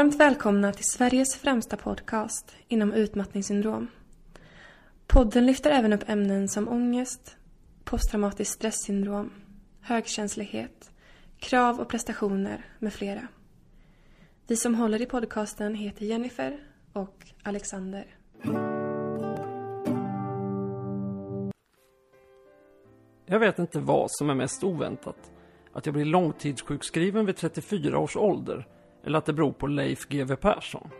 Varmt välkomna till Sveriges främsta podcast inom utmattningssyndrom. Podden lyfter även upp ämnen som ångest, posttraumatiskt stresssyndrom, högkänslighet, krav och prestationer med flera. Vi som håller i podcasten heter Jennifer och Alexander. Jag vet inte vad som är mest oväntat. Att jag blir långtidssjukskriven vid 34 års ålder eller att det beror på Leif GW Persson.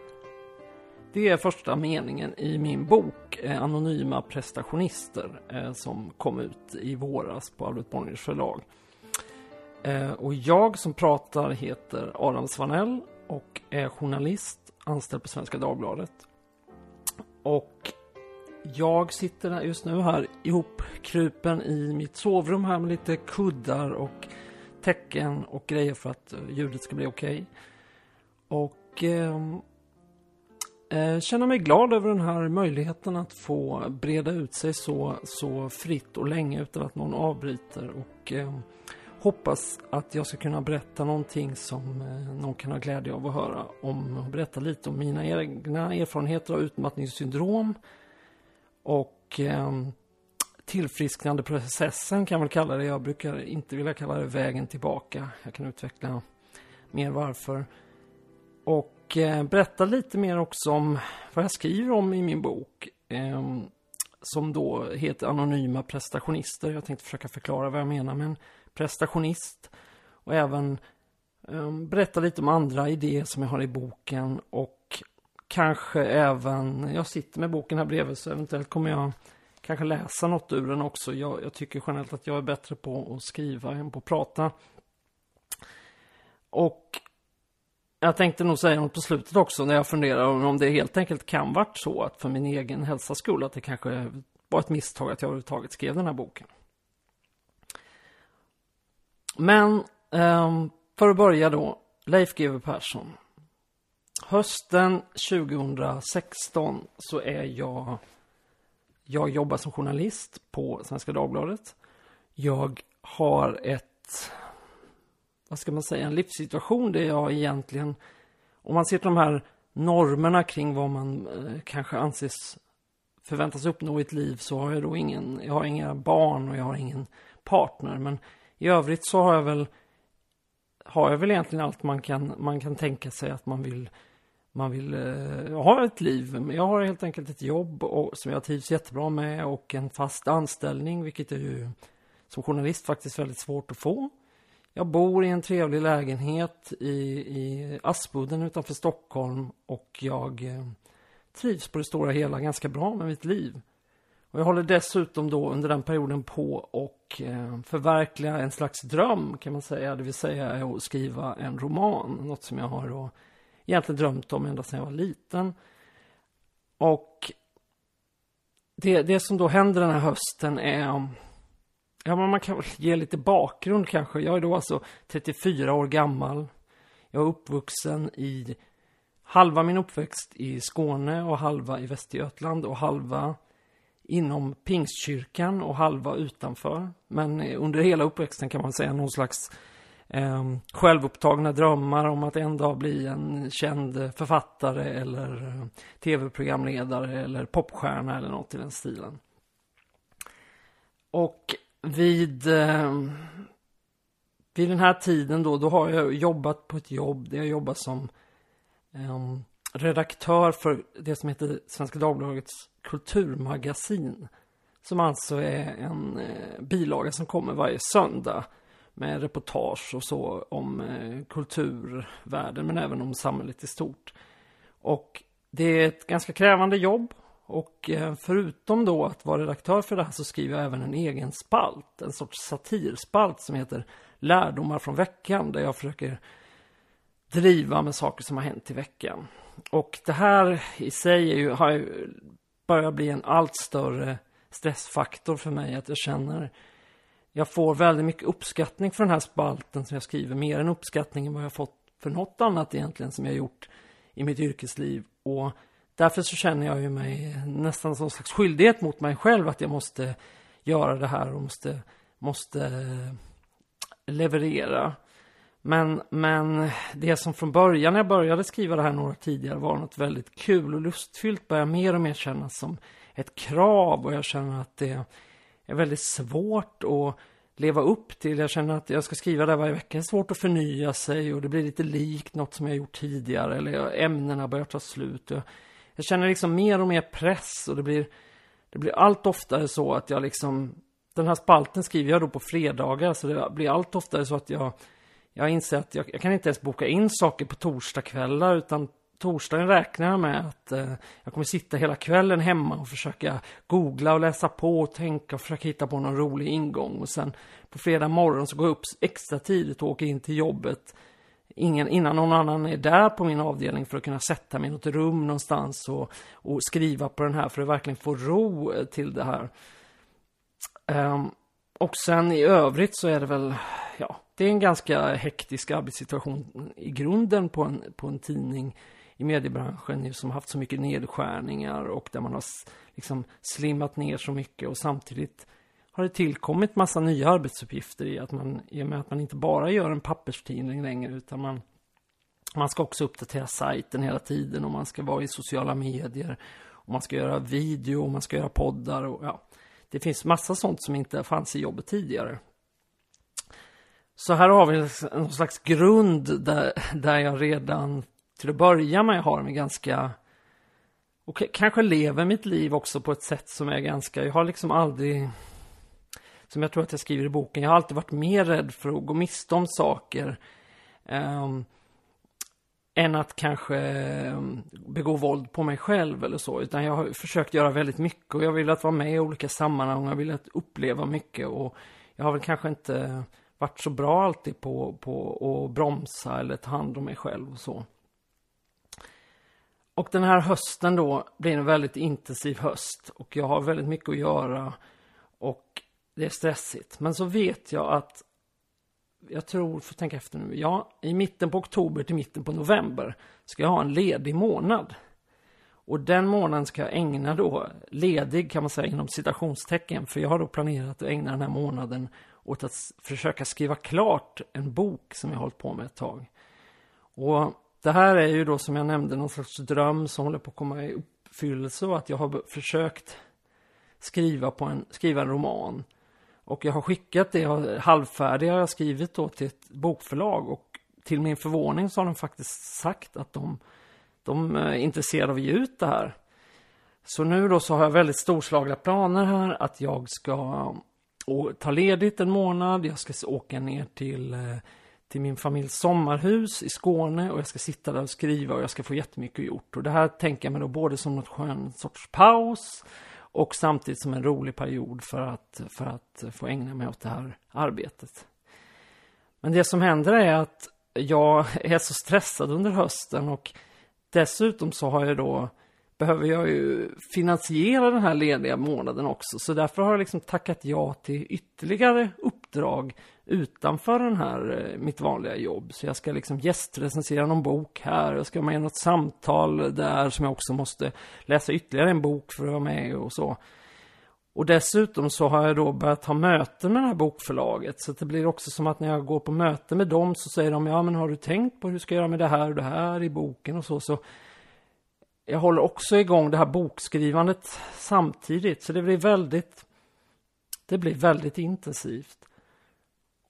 Det är första meningen i min bok eh, Anonyma prestationister eh, som kom ut i våras på Albert Bonniers förlag. Eh, och jag som pratar heter Adam Svanell och är journalist anställd på Svenska Dagbladet. Och jag sitter just nu här ihopkrupen i mitt sovrum här med lite kuddar och tecken och grejer för att ljudet ska bli okej. Okay. Och ehm, eh, känner mig glad över den här möjligheten att få breda ut sig så, så fritt och länge utan att någon avbryter. Och eh, hoppas att jag ska kunna berätta någonting som eh, någon kan ha glädje av att höra om. att berätta lite om mina egna erfarenheter av utmattningssyndrom. Och eh, tillfrisknande processen kan jag väl kalla det. Jag brukar inte vilja kalla det vägen tillbaka. Jag kan utveckla mer varför. Och eh, berätta lite mer också om vad jag skriver om i min bok. Eh, som då heter Anonyma prestationister. Jag tänkte försöka förklara vad jag menar med en prestationist. Och även eh, berätta lite om andra idéer som jag har i boken. Och kanske även, jag sitter med boken här bredvid så eventuellt kommer jag kanske läsa något ur den också. Jag, jag tycker generellt att jag är bättre på att skriva än på att prata. Och jag tänkte nog säga något på slutet också när jag funderar om det helt enkelt kan varit så att för min egen hälsas skull att det kanske var ett misstag att jag överhuvudtaget skrev den här boken. Men ehm, för att börja då, Leif GW Persson. Hösten 2016 så är jag, jag jobbar som journalist på Svenska Dagbladet. Jag har ett vad ska man säga, en livssituation där jag egentligen, om man ser till de här normerna kring vad man eh, kanske anses förväntas uppnå i ett liv så har jag då ingen, jag har inga barn och jag har ingen partner. Men i övrigt så har jag väl, har jag väl egentligen allt man kan, man kan tänka sig att man vill man vill eh, ha ett liv. Jag har helt enkelt ett jobb och, som jag trivs jättebra med och en fast anställning, vilket är ju som journalist faktiskt väldigt svårt att få. Jag bor i en trevlig lägenhet i, i Aspudden utanför Stockholm och jag eh, trivs på det stora hela ganska bra med mitt liv. Och jag håller dessutom då under den perioden på och eh, förverkliga en slags dröm kan man säga. Det vill säga att skriva en roman. Något som jag har då egentligen drömt om ända sedan jag var liten. Och det, det som då händer den här hösten är Ja, men man kan väl ge lite bakgrund kanske. Jag är då alltså 34 år gammal. Jag är uppvuxen i halva min uppväxt i Skåne och halva i Västergötland och halva inom Pingstkyrkan och halva utanför. Men eh, under hela uppväxten kan man säga någon slags eh, självupptagna drömmar om att en dag bli en känd författare eller eh, tv-programledare eller popstjärna eller något i den stilen. Och vid, eh, vid den här tiden då, då har jag jobbat på ett jobb där jag jobbar som eh, redaktör för det som heter Svenska Dagbladets kulturmagasin. Som alltså är en eh, bilaga som kommer varje söndag med reportage och så om eh, kulturvärlden men även om samhället i stort. Och det är ett ganska krävande jobb och eh, förutom då att vara redaktör för det här så skriver jag även en egen spalt, en sorts satirspalt som heter Lärdomar från veckan där jag försöker driva med saker som har hänt i veckan. Och det här i sig är ju, har ju börjat bli en allt större stressfaktor för mig att jag känner jag får väldigt mycket uppskattning för den här spalten som jag skriver, mer än uppskattning än vad jag fått för något annat egentligen som jag gjort i mitt yrkesliv. Och Därför så känner jag ju mig nästan som en slags skyldighet mot mig själv att jag måste göra det här och måste, måste eh, leverera. Men, men det som från början när jag började skriva det här några tidigare var något väldigt kul och lustfyllt börjar mer och mer kännas som ett krav och jag känner att det är väldigt svårt att leva upp till. Jag känner att jag ska skriva det varje vecka. Det är svårt att förnya sig och det blir lite likt något som jag gjort tidigare eller ämnena börjar ta slut. Jag, jag känner liksom mer och mer press och det blir, det blir allt oftare så att jag liksom den här spalten skriver jag då på fredagar så det blir allt oftare så att jag jag inser att jag, jag kan inte ens boka in saker på torsdagskvällar utan torsdagen räknar jag med att eh, jag kommer sitta hela kvällen hemma och försöka googla och läsa på och tänka och försöka hitta på någon rolig ingång. Och sen på fredag morgon så går jag upp extra tidigt och åker in till jobbet ingen, innan någon annan är där på min avdelning för att kunna sätta mig i något rum någonstans och, och skriva på den här för att verkligen få ro eh, till det här. Um, och sen i övrigt så är det väl, ja, det är en ganska hektisk arbetssituation i grunden på en, på en tidning i mediebranschen som haft så mycket nedskärningar och där man har liksom slimmat ner så mycket och samtidigt har det tillkommit massa nya arbetsuppgifter i att man, i och med att man inte bara gör en papperstidning längre utan man, man ska också uppdatera sajten hela tiden och man ska vara i sociala medier och man ska göra video och man ska göra poddar och ja, det finns massa sånt som inte fanns i jobbet tidigare. Så här har vi någon slags grund där, där jag redan till att börja med har en ganska och kanske lever mitt liv också på ett sätt som är ganska, jag har liksom aldrig som jag tror att jag skriver i boken, jag har alltid varit mer rädd för att gå miste om saker um, än att kanske um, begå våld på mig själv eller så, utan jag har försökt göra väldigt mycket och jag vill att vara med i olika sammanhang, jag vill att uppleva mycket. Och jag har väl kanske inte varit så bra alltid på, på att bromsa eller ta hand om mig själv och så. Och den här hösten då blir en väldigt intensiv höst och jag har väldigt mycket att göra. Och det är stressigt. Men så vet jag att jag tror, får tänka efter nu, ja, i mitten på oktober till mitten på november ska jag ha en ledig månad. Och den månaden ska jag ägna då, ledig kan man säga inom citationstecken, för jag har då planerat att ägna den här månaden åt att försöka skriva klart en bok som jag hållit på med ett tag. Och det här är ju då som jag nämnde någon slags dröm som håller på att komma i uppfyllelse och att jag har försökt skriva, på en, skriva en roman. Och jag har skickat det halvfärdiga jag skrivit då till ett bokförlag och till min förvåning så har de faktiskt sagt att de, de eh, är intresserade av att ge ut det här. Så nu då så har jag väldigt storslagna planer här att jag ska ta ledigt en månad. Jag ska åka ner till, eh, till min familjs sommarhus i Skåne och jag ska sitta där och skriva och jag ska få jättemycket gjort. Och det här tänker jag mig då både som något skön sorts paus och samtidigt som en rolig period för att, för att få ägna mig åt det här arbetet. Men det som händer är att jag är så stressad under hösten och dessutom så har jag då behöver jag ju finansiera den här lediga månaden också. Så därför har jag liksom tackat ja till ytterligare uppdrag utanför den här, eh, mitt vanliga jobb. Så jag ska liksom gästrecensera någon bok här, jag ska vara med i något samtal där som jag också måste läsa ytterligare en bok för att vara med och så. Och dessutom så har jag då börjat ha möten med det här bokförlaget. Så det blir också som att när jag går på möte med dem så säger de, ja men har du tänkt på hur ska jag göra med det här och det här i boken och så. Så jag håller också igång det här bokskrivandet samtidigt. Så det blir väldigt, det blir väldigt intensivt.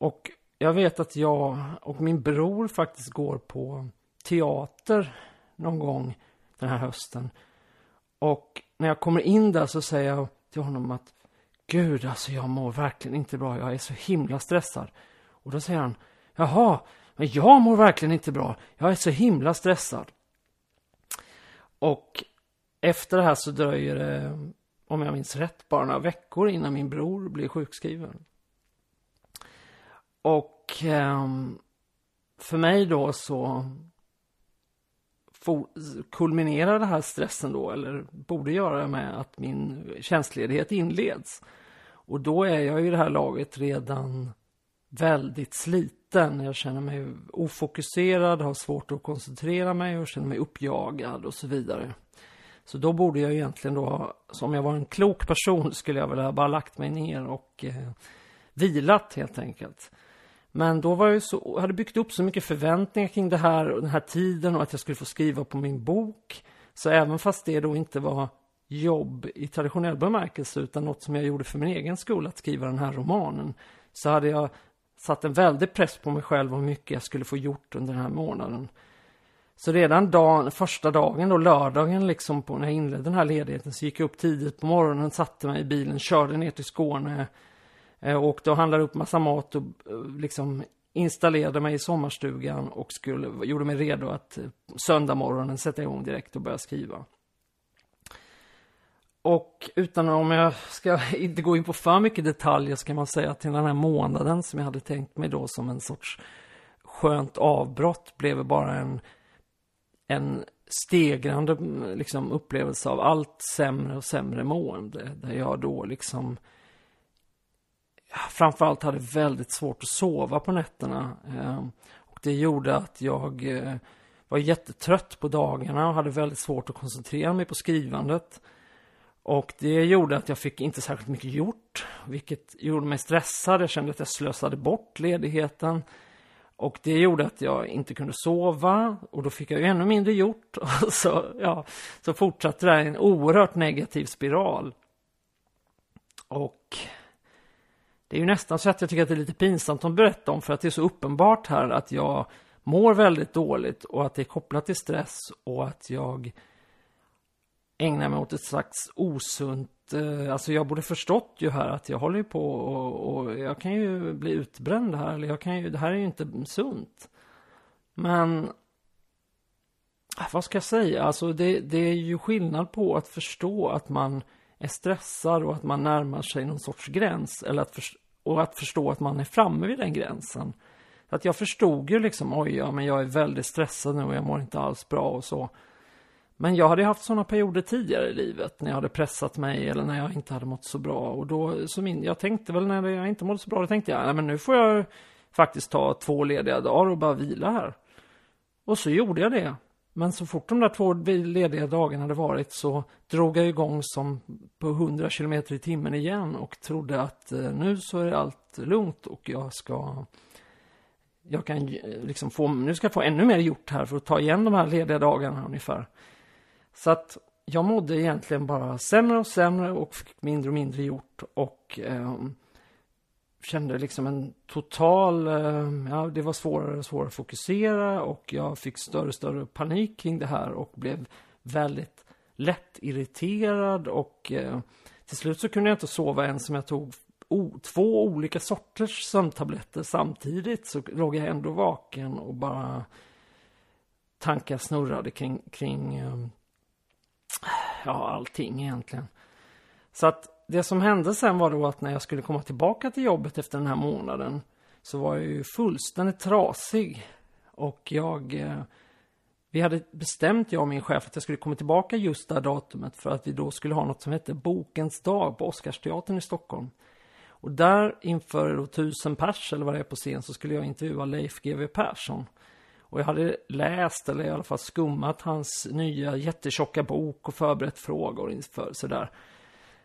Och jag vet att jag och min bror faktiskt går på teater någon gång den här hösten. Och när jag kommer in där så säger jag till honom att Gud, alltså jag mår verkligen inte bra. Jag är så himla stressad. Och då säger han, jaha, men jag mår verkligen inte bra. Jag är så himla stressad. Och efter det här så dröjer det, om jag minns rätt, bara några veckor innan min bror blir sjukskriven. Och eh, för mig då så kulminerar den här stressen då, eller borde göra det med att min tjänstledighet inleds. Och då är jag i det här laget redan väldigt sliten. Jag känner mig ofokuserad, har svårt att koncentrera mig och känner mig uppjagad och så vidare. Så då borde jag egentligen då, som jag var en klok person, skulle jag väl ha bara lagt mig ner och eh, vilat helt enkelt. Men då var jag så, hade byggt upp så mycket förväntningar kring det här och den här tiden och att jag skulle få skriva på min bok. Så även fast det då inte var jobb i traditionell bemärkelse utan något som jag gjorde för min egen skull, att skriva den här romanen, så hade jag satt en väldig press på mig själv hur mycket jag skulle få gjort under den här månaden. Så redan dagen, första dagen, då, lördagen, liksom på när jag inledde den här ledigheten, så gick jag upp tidigt på morgonen, satte mig i bilen, körde ner till Skåne, Eh, och åkte och handlade upp massa mat och eh, liksom installerade mig i sommarstugan och skulle, gjorde mig redo att eh, söndag morgonen sätta igång direkt och börja skriva. Och utan om jag ska inte gå in på för mycket detaljer så kan man säga att till den här månaden som jag hade tänkt mig då som en sorts skönt avbrott blev bara en, en stegrande mm, liksom, upplevelse av allt sämre och sämre mående. Där jag då liksom framförallt hade väldigt svårt att sova på nätterna. Ehm, och det gjorde att jag eh, var jättetrött på dagarna och hade väldigt svårt att koncentrera mig på skrivandet. Och det gjorde att jag fick inte särskilt mycket gjort, vilket gjorde mig stressad. Jag kände att jag slösade bort ledigheten. Och det gjorde att jag inte kunde sova och då fick jag ju ännu mindre gjort. Och så, ja, så fortsatte det här i en oerhört negativ spiral. Och det är ju nästan så att jag tycker att det är lite pinsamt att berätta om för att det är så uppenbart här att jag mår väldigt dåligt och att det är kopplat till stress och att jag ägnar mig åt ett slags osunt, eh, alltså jag borde förstått ju här att jag håller ju på och, och, jag kan ju bli utbränd här, eller jag kan ju, det här är ju inte sunt. Men ah, vad ska jag säga, alltså det, det är ju skillnad på att förstå att man är stressad och att man närmar sig någon sorts gräns, eller att, och att förstå att man är framme vid den gränsen. Att jag förstod ju liksom, oj, ja, men jag är väldigt stressad nu och jag mår inte alls bra och så. Men jag hade haft sådana perioder tidigare i livet när jag hade pressat mig eller när jag inte hade mått så bra. Och då, så min, jag tänkte väl när jag inte mådde så bra, då tänkte jag, nej men nu får jag faktiskt ta två lediga dagar och bara vila här. Och så gjorde jag det. Men så fort de där två lediga dagarna hade varit så drog jag igång som på 100 km i timmen igen och trodde att eh, nu så är allt lugnt och jag ska jag kan eh, liksom få, nu ska jag få ännu mer gjort här för att ta igen de här lediga dagarna ungefär. Så att jag mådde egentligen bara sämre och sämre och fick mindre och mindre gjort och eh, kände liksom en total, eh, ja det var svårare och svårare att fokusera och jag fick större och större panik kring det här och blev väldigt lätt irriterad och eh, till slut så kunde jag inte sova ens som jag tog o, två olika sorters sömntabletter samtidigt så låg jag ändå vaken och bara tankar snurrade kring, kring eh, ja, allting egentligen. Så att det som hände sen var då att när jag skulle komma tillbaka till jobbet efter den här månaden så var jag ju fullständigt trasig. Och jag... Eh, vi hade bestämt, jag och min chef, att jag skulle komma tillbaka just det här datumet för att vi då skulle ha något som hette Bokens dag på Oscarsteatern i Stockholm. Och där inför då tusen pers eller vad det är på scen så skulle jag intervjua Leif GW Persson. Och jag hade läst, eller i alla fall skummat, hans nya jättetjocka bok och förberett frågor inför sådär.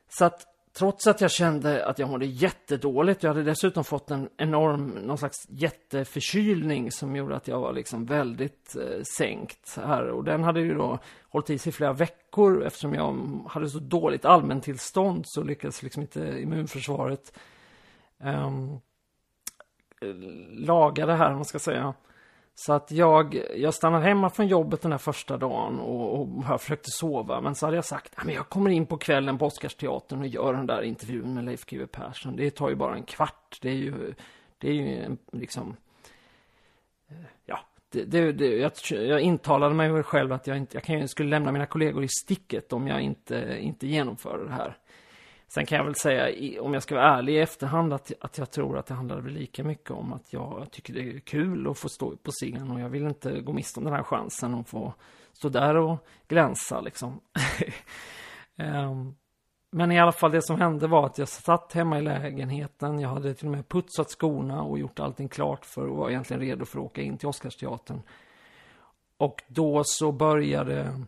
Så att trots att jag kände att jag mådde jättedåligt, jag hade dessutom fått en enorm, någon slags jätteförkylning som gjorde att jag var liksom väldigt eh, sänkt här. Och den hade ju då hållit i sig flera veckor eftersom jag hade så dåligt allmäntillstånd så lyckades liksom inte immunförsvaret ehm, eh, laga det här, om man ska säga. Så att jag, jag stannade hemma från jobbet den här första dagen och, och jag försökte sova. Men så hade jag sagt att jag kommer in på kvällen på Oscarsteatern och gör den där intervjun med Leif GW Persson. Det tar ju bara en kvart. Det är ju, det är ju liksom... Eh, ja, det, det, det, jag, jag intalade mig själv att jag, inte, jag kan, skulle lämna mina kollegor i sticket om jag inte, inte genomför det här. Sen kan jag väl säga, om jag ska vara ärlig i efterhand, att, att jag tror att det handlar väl lika mycket om att jag tycker det är kul att få stå på scen och jag vill inte gå miste om den här chansen att få stå där och glänsa liksom. um, men i alla fall det som hände var att jag satt hemma i lägenheten. Jag hade till och med putsat skorna och gjort allting klart för att vara egentligen redo för att åka in till Oscarsteatern. Och då så började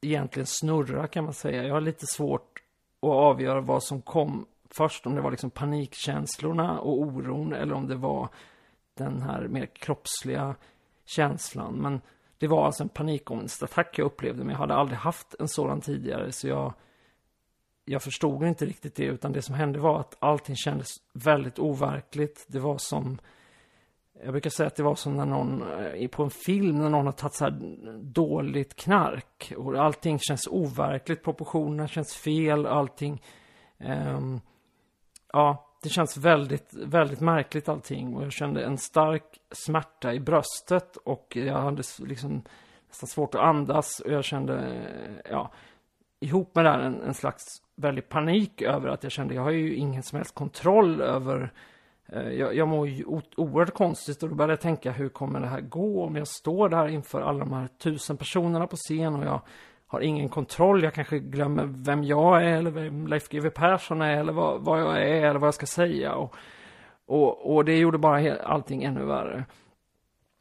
egentligen snurra kan man säga. Jag har lite svårt och avgöra vad som kom först. Om det var liksom panikkänslorna och oron eller om det var den här mer kroppsliga känslan. Men det var alltså en panikångestattack jag upplevde, men jag hade aldrig haft en sådan tidigare, så jag, jag förstod inte riktigt det, utan det som hände var att allting kändes väldigt overkligt. Det var som, jag brukar säga att det var som när någon, eh, på en film, när någon har tagit så här dåligt knark. Och allting känns overkligt, proportionerna känns fel, allting. Um, ja, det känns väldigt, väldigt märkligt allting. Och jag kände en stark smärta i bröstet och jag hade liksom nästan svårt att andas. Och jag kände, eh, ja, ihop med det här en, en slags väldig panik över att jag kände, jag har ju ingen som helst kontroll över Eh, jag, jag mår ju oerhört konstigt och då började jag tänka hur kommer det här gå om jag står där inför alla de här tusen personerna på scen och jag har ingen kontroll. Jag kanske glömmer vem jag är eller vem Leif GW Persson är eller vad, vad jag är eller vad jag ska säga. Och, och, och det gjorde bara allting ännu värre.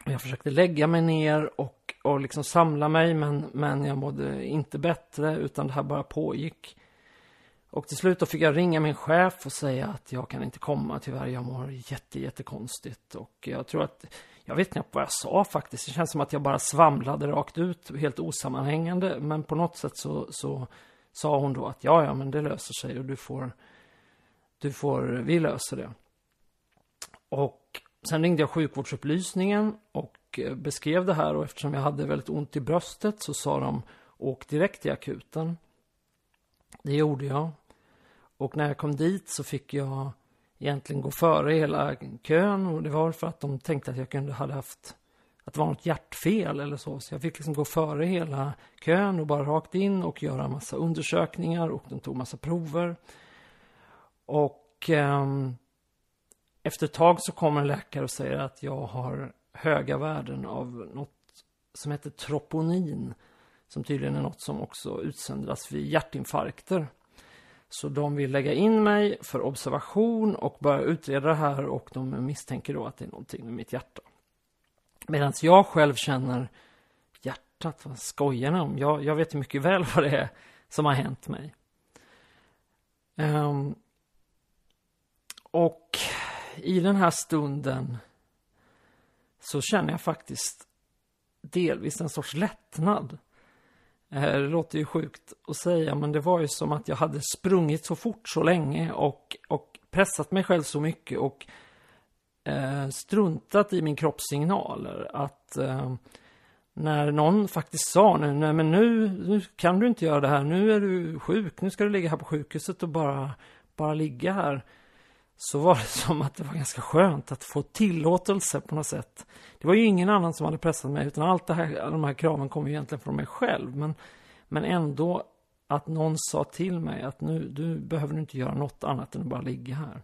Jag försökte lägga mig ner och, och liksom samla mig men, men jag mådde inte bättre utan det här bara pågick. Och till slut då fick jag ringa min chef och säga att jag kan inte komma tyvärr. Jag mår jätte, jättekonstigt. Och jag tror att jag vet knappt vad jag sa faktiskt. Det känns som att jag bara svamlade rakt ut, helt osammanhängande. Men på något sätt så, så sa hon då att ja, ja, men det löser sig och du får, du får, vi löser det. Och sen ringde jag sjukvårdsupplysningen och beskrev det här och eftersom jag hade väldigt ont i bröstet så sa de åk direkt till akuten. Det gjorde jag. Och när jag kom dit så fick jag egentligen gå före hela kön och det var för att de tänkte att jag kunde hade haft att det var något hjärtfel eller så. Så jag fick liksom gå före hela kön och bara rakt in och göra en massa undersökningar och de tog massa prover. Och eh, efter ett tag så kommer en läkare och säger att jag har höga värden av något som heter troponin. Som tydligen är något som också utsöndras vid hjärtinfarkter. Så de vill lägga in mig för observation och börja utreda det här och de misstänker då att det är någonting med mitt hjärta. Medan jag själv känner hjärtat, vad skojar ni om? Jag, jag vet ju mycket väl vad det är som har hänt mig. Um, och i den här stunden så känner jag faktiskt delvis en sorts lättnad. Eh, det låter ju sjukt att säga, men det var ju som att jag hade sprungit så fort så länge och, och pressat mig själv så mycket och eh, struntat i min kroppssignaler. Att eh, när någon faktiskt sa nu, nej men nu, nu kan du inte göra det här, nu är du sjuk, nu ska du ligga här på sjukhuset och bara, bara ligga här så var det som att det var ganska skönt att få tillåtelse på något sätt. Det var ju ingen annan som hade pressat mig utan allt det här, alla de här kraven kom ju egentligen från mig själv. Men, men ändå att någon sa till mig att nu du behöver inte göra något annat än att bara ligga här.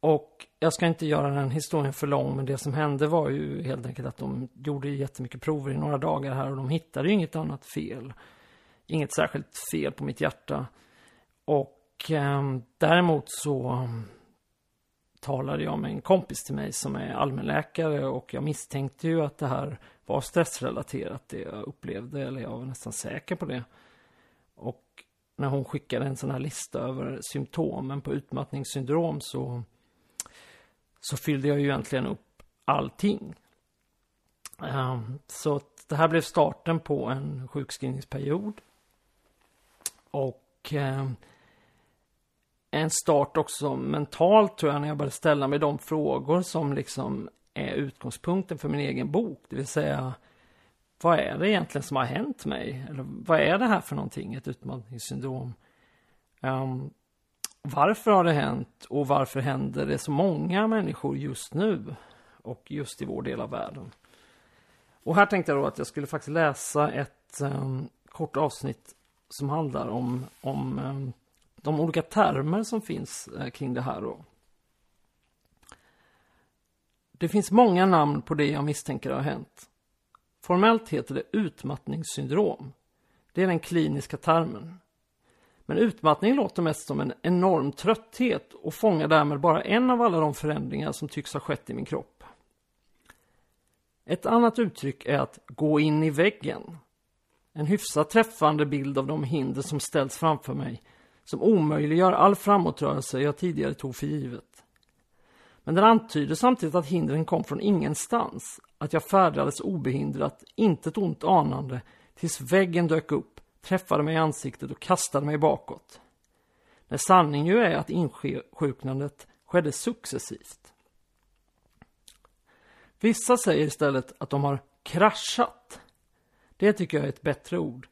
Och jag ska inte göra den historien för lång, men det som hände var ju helt enkelt att de gjorde jättemycket prover i några dagar här och de hittade ju inget annat fel. Inget särskilt fel på mitt hjärta. Och och eh, däremot så talade jag med en kompis till mig som är allmänläkare och jag misstänkte ju att det här var stressrelaterat det jag upplevde, eller jag var nästan säker på det. Och när hon skickade en sån här lista över symptomen på utmattningssyndrom så, så fyllde jag ju egentligen upp allting. Ehm, så det här blev starten på en sjukskrivningsperiod. Och ehm, en start också mentalt tror jag när jag började ställa mig de frågor som liksom är utgångspunkten för min egen bok. Det vill säga, vad är det egentligen som har hänt mig? Eller vad är det här för någonting, ett utmattningssyndrom? Um, varför har det hänt och varför händer det så många människor just nu och just i vår del av världen? Och här tänkte jag då att jag skulle faktiskt läsa ett um, kort avsnitt som handlar om, om um, de olika termer som finns eh, kring det här. Då. Det finns många namn på det jag misstänker har hänt. Formellt heter det utmattningssyndrom. Det är den kliniska termen. Men utmattning låter mest som en enorm trötthet och fångar därmed bara en av alla de förändringar som tycks ha skett i min kropp. Ett annat uttryck är att gå in i väggen. En hyfsat träffande bild av de hinder som ställs framför mig som omöjliggör all framåtrörelse jag tidigare tog för givet. Men den antyder samtidigt att hindren kom från ingenstans, att jag färdades obehindrat, intet ont anande, tills väggen dök upp, träffade mig i ansiktet och kastade mig bakåt. När sanningen ju är att insjuknandet skedde successivt. Vissa säger istället att de har kraschat. Det tycker jag är ett bättre ord.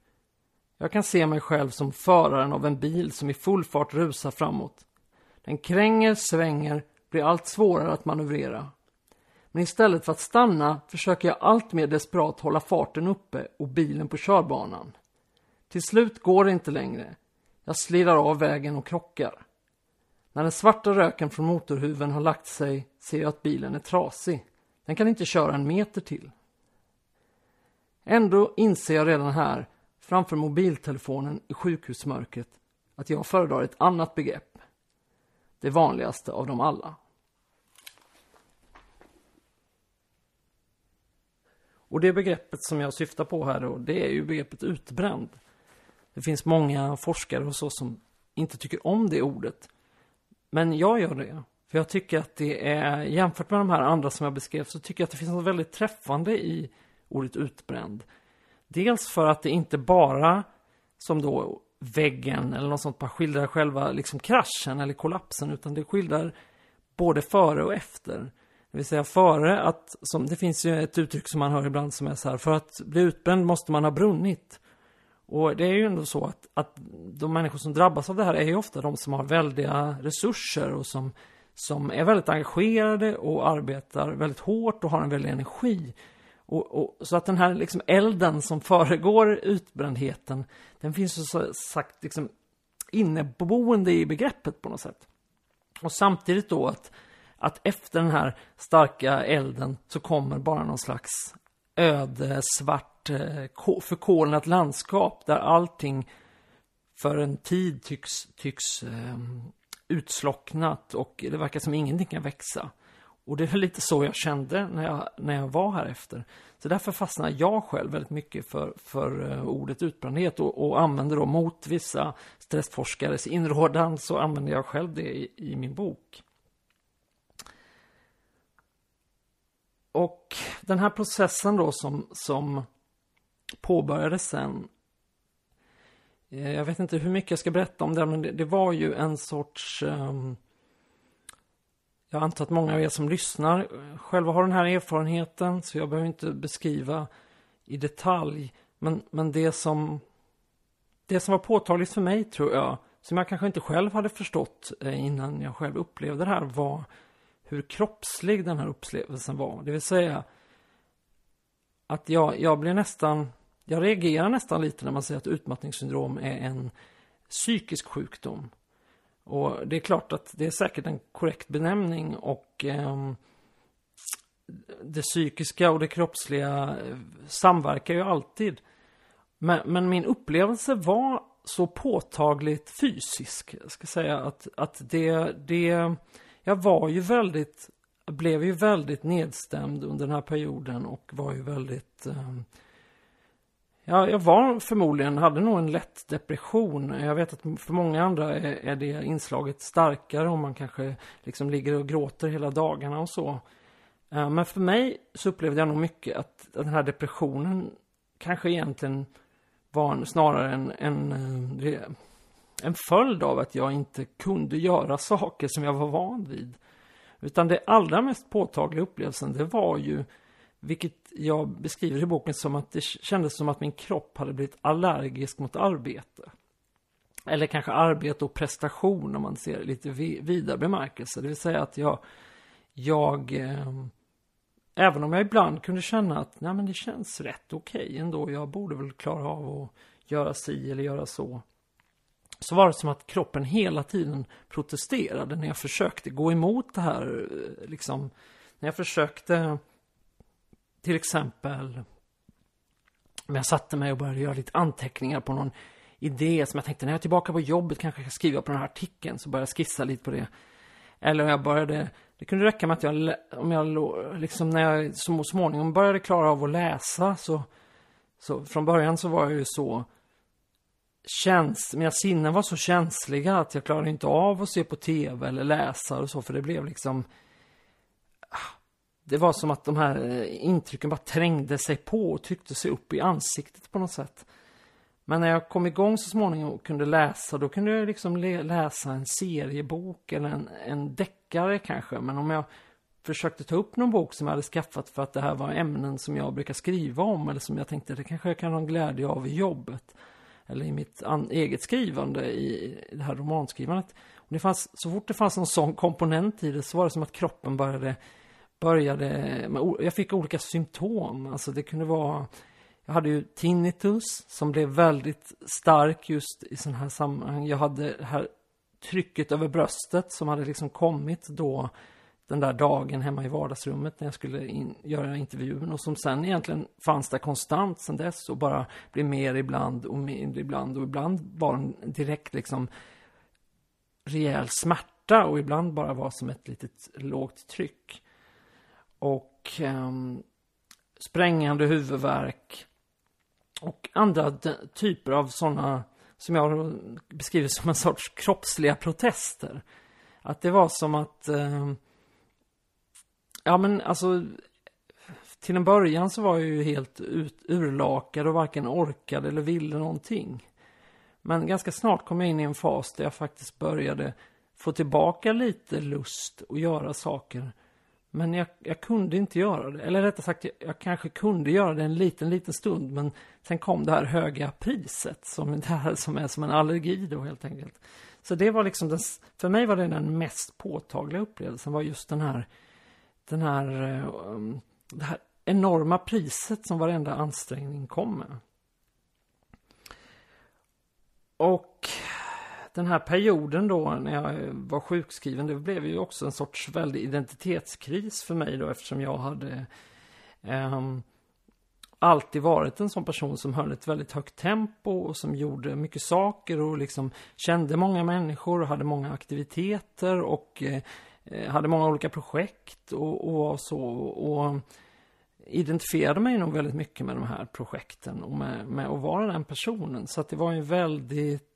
Jag kan se mig själv som föraren av en bil som i full fart rusar framåt. Den kränger, svänger, blir allt svårare att manövrera. Men istället för att stanna försöker jag allt mer desperat hålla farten uppe och bilen på körbanan. Till slut går det inte längre. Jag slirar av vägen och krockar. När den svarta röken från motorhuven har lagt sig ser jag att bilen är trasig. Den kan inte köra en meter till. Ändå inser jag redan här, framför mobiltelefonen i sjukhusmörkret, att jag föredrar ett annat begrepp. Det vanligaste av dem alla. Och det begreppet som jag syftar på här då, det är ju begreppet utbränd. Det finns många forskare och så som inte tycker om det ordet. Men jag gör det. För jag tycker att det är, jämfört med de här andra som jag beskrev, så tycker jag att det finns något väldigt träffande i ordet utbränd. Dels för att det inte bara, som då väggen eller något sånt, bara skildrar själva liksom kraschen eller kollapsen, utan det skildrar både före och efter. Det vill säga före att, som, det finns ju ett uttryck som man hör ibland som är så här, för att bli utbränd måste man ha brunnit. Och det är ju ändå så att, att de människor som drabbas av det här är ju ofta de som har väldiga resurser och som, som är väldigt engagerade och arbetar väldigt hårt och har en väldig energi. Och, och, så att den här liksom elden som föregår utbrändheten, den finns ju så sagt liksom inneboende i begreppet på något sätt. Och samtidigt då att, att efter den här starka elden så kommer bara någon slags öde, svart, eh, förkolnat landskap där allting för en tid tycks, tycks eh, utslocknat och det verkar som ingenting kan växa. Och det är väl lite så jag kände när jag, när jag var här efter. Så därför fastnar jag själv väldigt mycket för, för eh, ordet utbrändhet och, och använder då mot vissa stressforskares inrådan så använder jag själv det i, i min bok. Och den här processen då som, som påbörjades sen. Eh, jag vet inte hur mycket jag ska berätta om det, men det, det var ju en sorts... Um, jag antar att många av er som lyssnar själva har den här erfarenheten, så jag behöver inte beskriva i detalj. Men, men det som det som var påtagligt för mig, tror jag, som jag kanske inte själv hade förstått eh, innan jag själv upplevde det här, var hur kroppslig den här upplevelsen var. Det vill säga att jag, jag blir nästan, jag reagerar nästan lite när man säger att utmattningssyndrom är en psykisk sjukdom. Och det är klart att det är säkert en korrekt benämning och eh, det psykiska och det kroppsliga eh, samverkar ju alltid. Men, men, min upplevelse var så påtagligt fysisk. Jag ska säga att, att det, det jag var ju väldigt, blev ju väldigt nedstämd under den här perioden och var ju väldigt eh, Ja, jag var förmodligen, hade nog en lätt depression. Jag vet att för många andra är, är det inslaget starkare om man kanske liksom ligger och gråter hela dagarna och så. Eh, men för mig så upplevde jag nog mycket att den här depressionen kanske egentligen var en, snarare en, en, eh, en följd av att jag inte kunde göra saker som jag var van vid. Utan det allra mest påtagliga upplevelsen, det var ju, vilket jag beskriver i boken som att det kändes som att min kropp hade blivit allergisk mot arbete. Eller kanske arbete och prestation om man ser lite vidare bemärkelse. Det vill säga att jag, jag eh, även om jag ibland kunde känna att nej, men det känns rätt okej okay ändå. Jag borde väl klara av att göra si eller göra så så var det som att kroppen hela tiden protesterade när jag försökte gå emot det här. Eh, liksom, när jag försökte till exempel om jag satte mig och började göra lite anteckningar på någon idé som jag tänkte när jag är tillbaka på jobbet kanske jag ska skriva på den här artikeln så började jag skissa lite på det. Eller om jag började, det kunde räcka med att jag, om jag liksom när jag så småningom började klara av att läsa så, så från början så var jag ju så käns mina sinnen var så känsliga att jag klarade inte av att se på tv eller läsa och så, för det blev liksom ah, det var som att de här eh, intrycken bara trängde sig på och tryckte sig upp i ansiktet på något sätt. Men när jag kom igång så småningom och kunde läsa, då kunde jag liksom läsa en seriebok eller en, en deckare kanske. Men om jag försökte ta upp någon bok som jag hade skaffat för att det här var ämnen som jag brukar skriva om eller som jag tänkte det kanske jag kan ha glädje av i jobbet. Eller i mitt eget skrivande i det här romanskrivandet. Och det fanns, så fort det fanns någon sån komponent i det så var det som att kroppen började, började jag fick olika symptom. Alltså det kunde vara jag hade ju tinnitus som blev väldigt stark just i sådana här sammanhang. Jag hade det här trycket över bröstet som hade liksom kommit då den där dagen hemma i vardagsrummet när jag skulle in, göra intervjun och som sen egentligen fanns där konstant sen dess och bara blev mer ibland och mindre ibland och ibland var den direkt liksom rejäl smärta och ibland bara var som ett litet lågt tryck. Och um, sprängande huvudvärk och andra typer av sådana som jag beskriver som en sorts kroppsliga protester. Att det var som att um, Ja, men alltså till en början så var jag ju helt ut, urlakad och varken orkade eller ville någonting. Men ganska snart kom jag in i en fas där jag faktiskt började få tillbaka lite lust att göra saker. Men jag, jag kunde inte göra det. Eller rättare sagt, jag, jag, kanske kunde göra det en liten, liten stund. Men sen kom det här höga priset. Som, det här, som är som en allergi då helt enkelt. Så det var liksom, den, för mig var det den mest påtagliga upplevelsen. Var just den här den här, ehm, det här enorma priset som varenda ansträngning kom med. Och den här perioden då när jag var sjukskriven, det blev ju också en sorts väldig identitetskris för mig då eftersom jag hade um, alltid varit en sån person som höll ett väldigt högt tempo och som gjorde mycket saker och liksom kände många människor och hade många aktiviteter och eh, hade många olika projekt och, och så. Och identifierade mig nog väldigt mycket med de här projekten och med, med att vara den personen. Så att det var ju väldigt,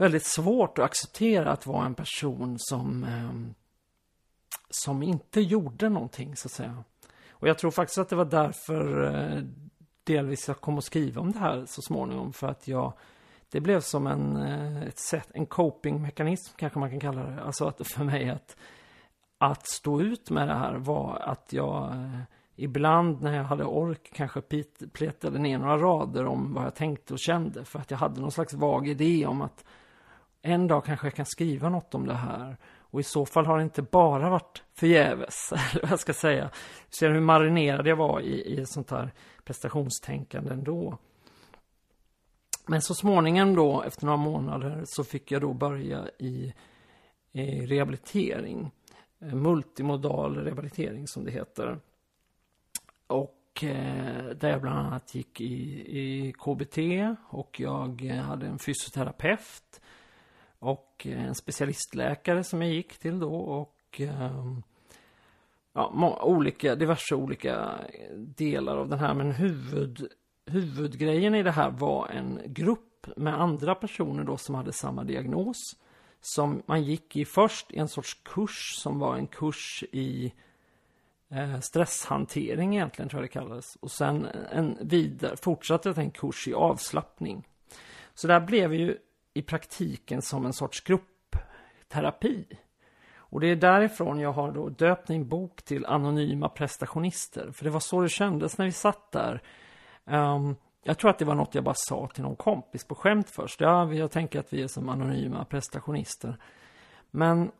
väldigt svårt att acceptera att vara en person som, eh, som inte gjorde någonting, så att säga. Och jag tror faktiskt att det var därför eh, delvis jag kom att skriva om det här så småningom. För att jag det blev som en, eh, ett sätt, en copingmekanism kanske man kan kalla det. Alltså att för mig att, att stå ut med det här var att jag eh, ibland när jag hade ork kanske pletade ner några rader om vad jag tänkte och kände. För att jag hade någon slags vag idé om att en dag kanske jag kan skriva något om det här. Och i så fall har det inte bara varit förgäves, eller vad jag ska säga. Ser hur marinerad jag var i, i sånt här prestationstänkande ändå. Men så småningom då, efter några månader, så fick jag då börja i, i rehabilitering. Eh, multimodal rehabilitering som det heter. Och eh, där jag bland annat gick i, i KBT och jag hade en fysioterapeut och eh, en specialistläkare som jag gick till då och ehm, ja, olika, diverse olika delar av den här. Men huvud, huvudgrejen i det här var en grupp med andra personer då som hade samma diagnos. Som man gick i först i en sorts kurs som var en kurs i eh, stresshantering egentligen tror jag det kallades. Och sen en vidare, fortsatte en kurs i avslappning. Så det här blev ju i praktiken som en sorts gruppterapi. Och det är därifrån jag har då döpt min bok till Anonyma prestationister. För det var så det kändes när vi satt där Um, jag tror att det var något jag bara sa till någon kompis på skämt först. Ja, jag tänker att vi är som anonyma prestationister. Men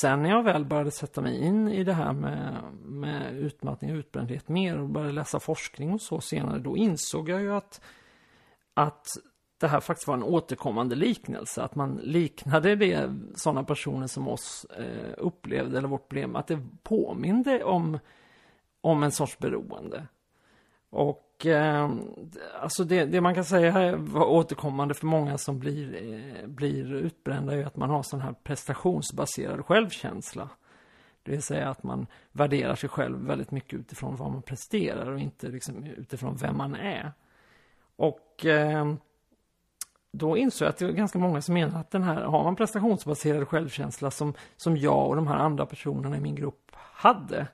sen när jag väl började sätta mig in i det här med, med utmattning och utbrändhet mer och började läsa forskning och så senare, då insåg jag ju att, att det här faktiskt var en återkommande liknelse. Att man liknade det sådana personer som oss eh, upplevde, eller vårt problem, att det påminde om, om en sorts beroende. Och eh, alltså det, det, man kan säga var återkommande för många som blir, eh, blir utbrända är att man har sån här prestationsbaserad självkänsla. Det vill säga att man värderar sig själv väldigt mycket utifrån vad man presterar och inte liksom utifrån vem man är. Och eh, då insåg jag att det är ganska många som menar att den här, har man prestationsbaserad självkänsla som, som jag och de här andra personerna i min grupp hade,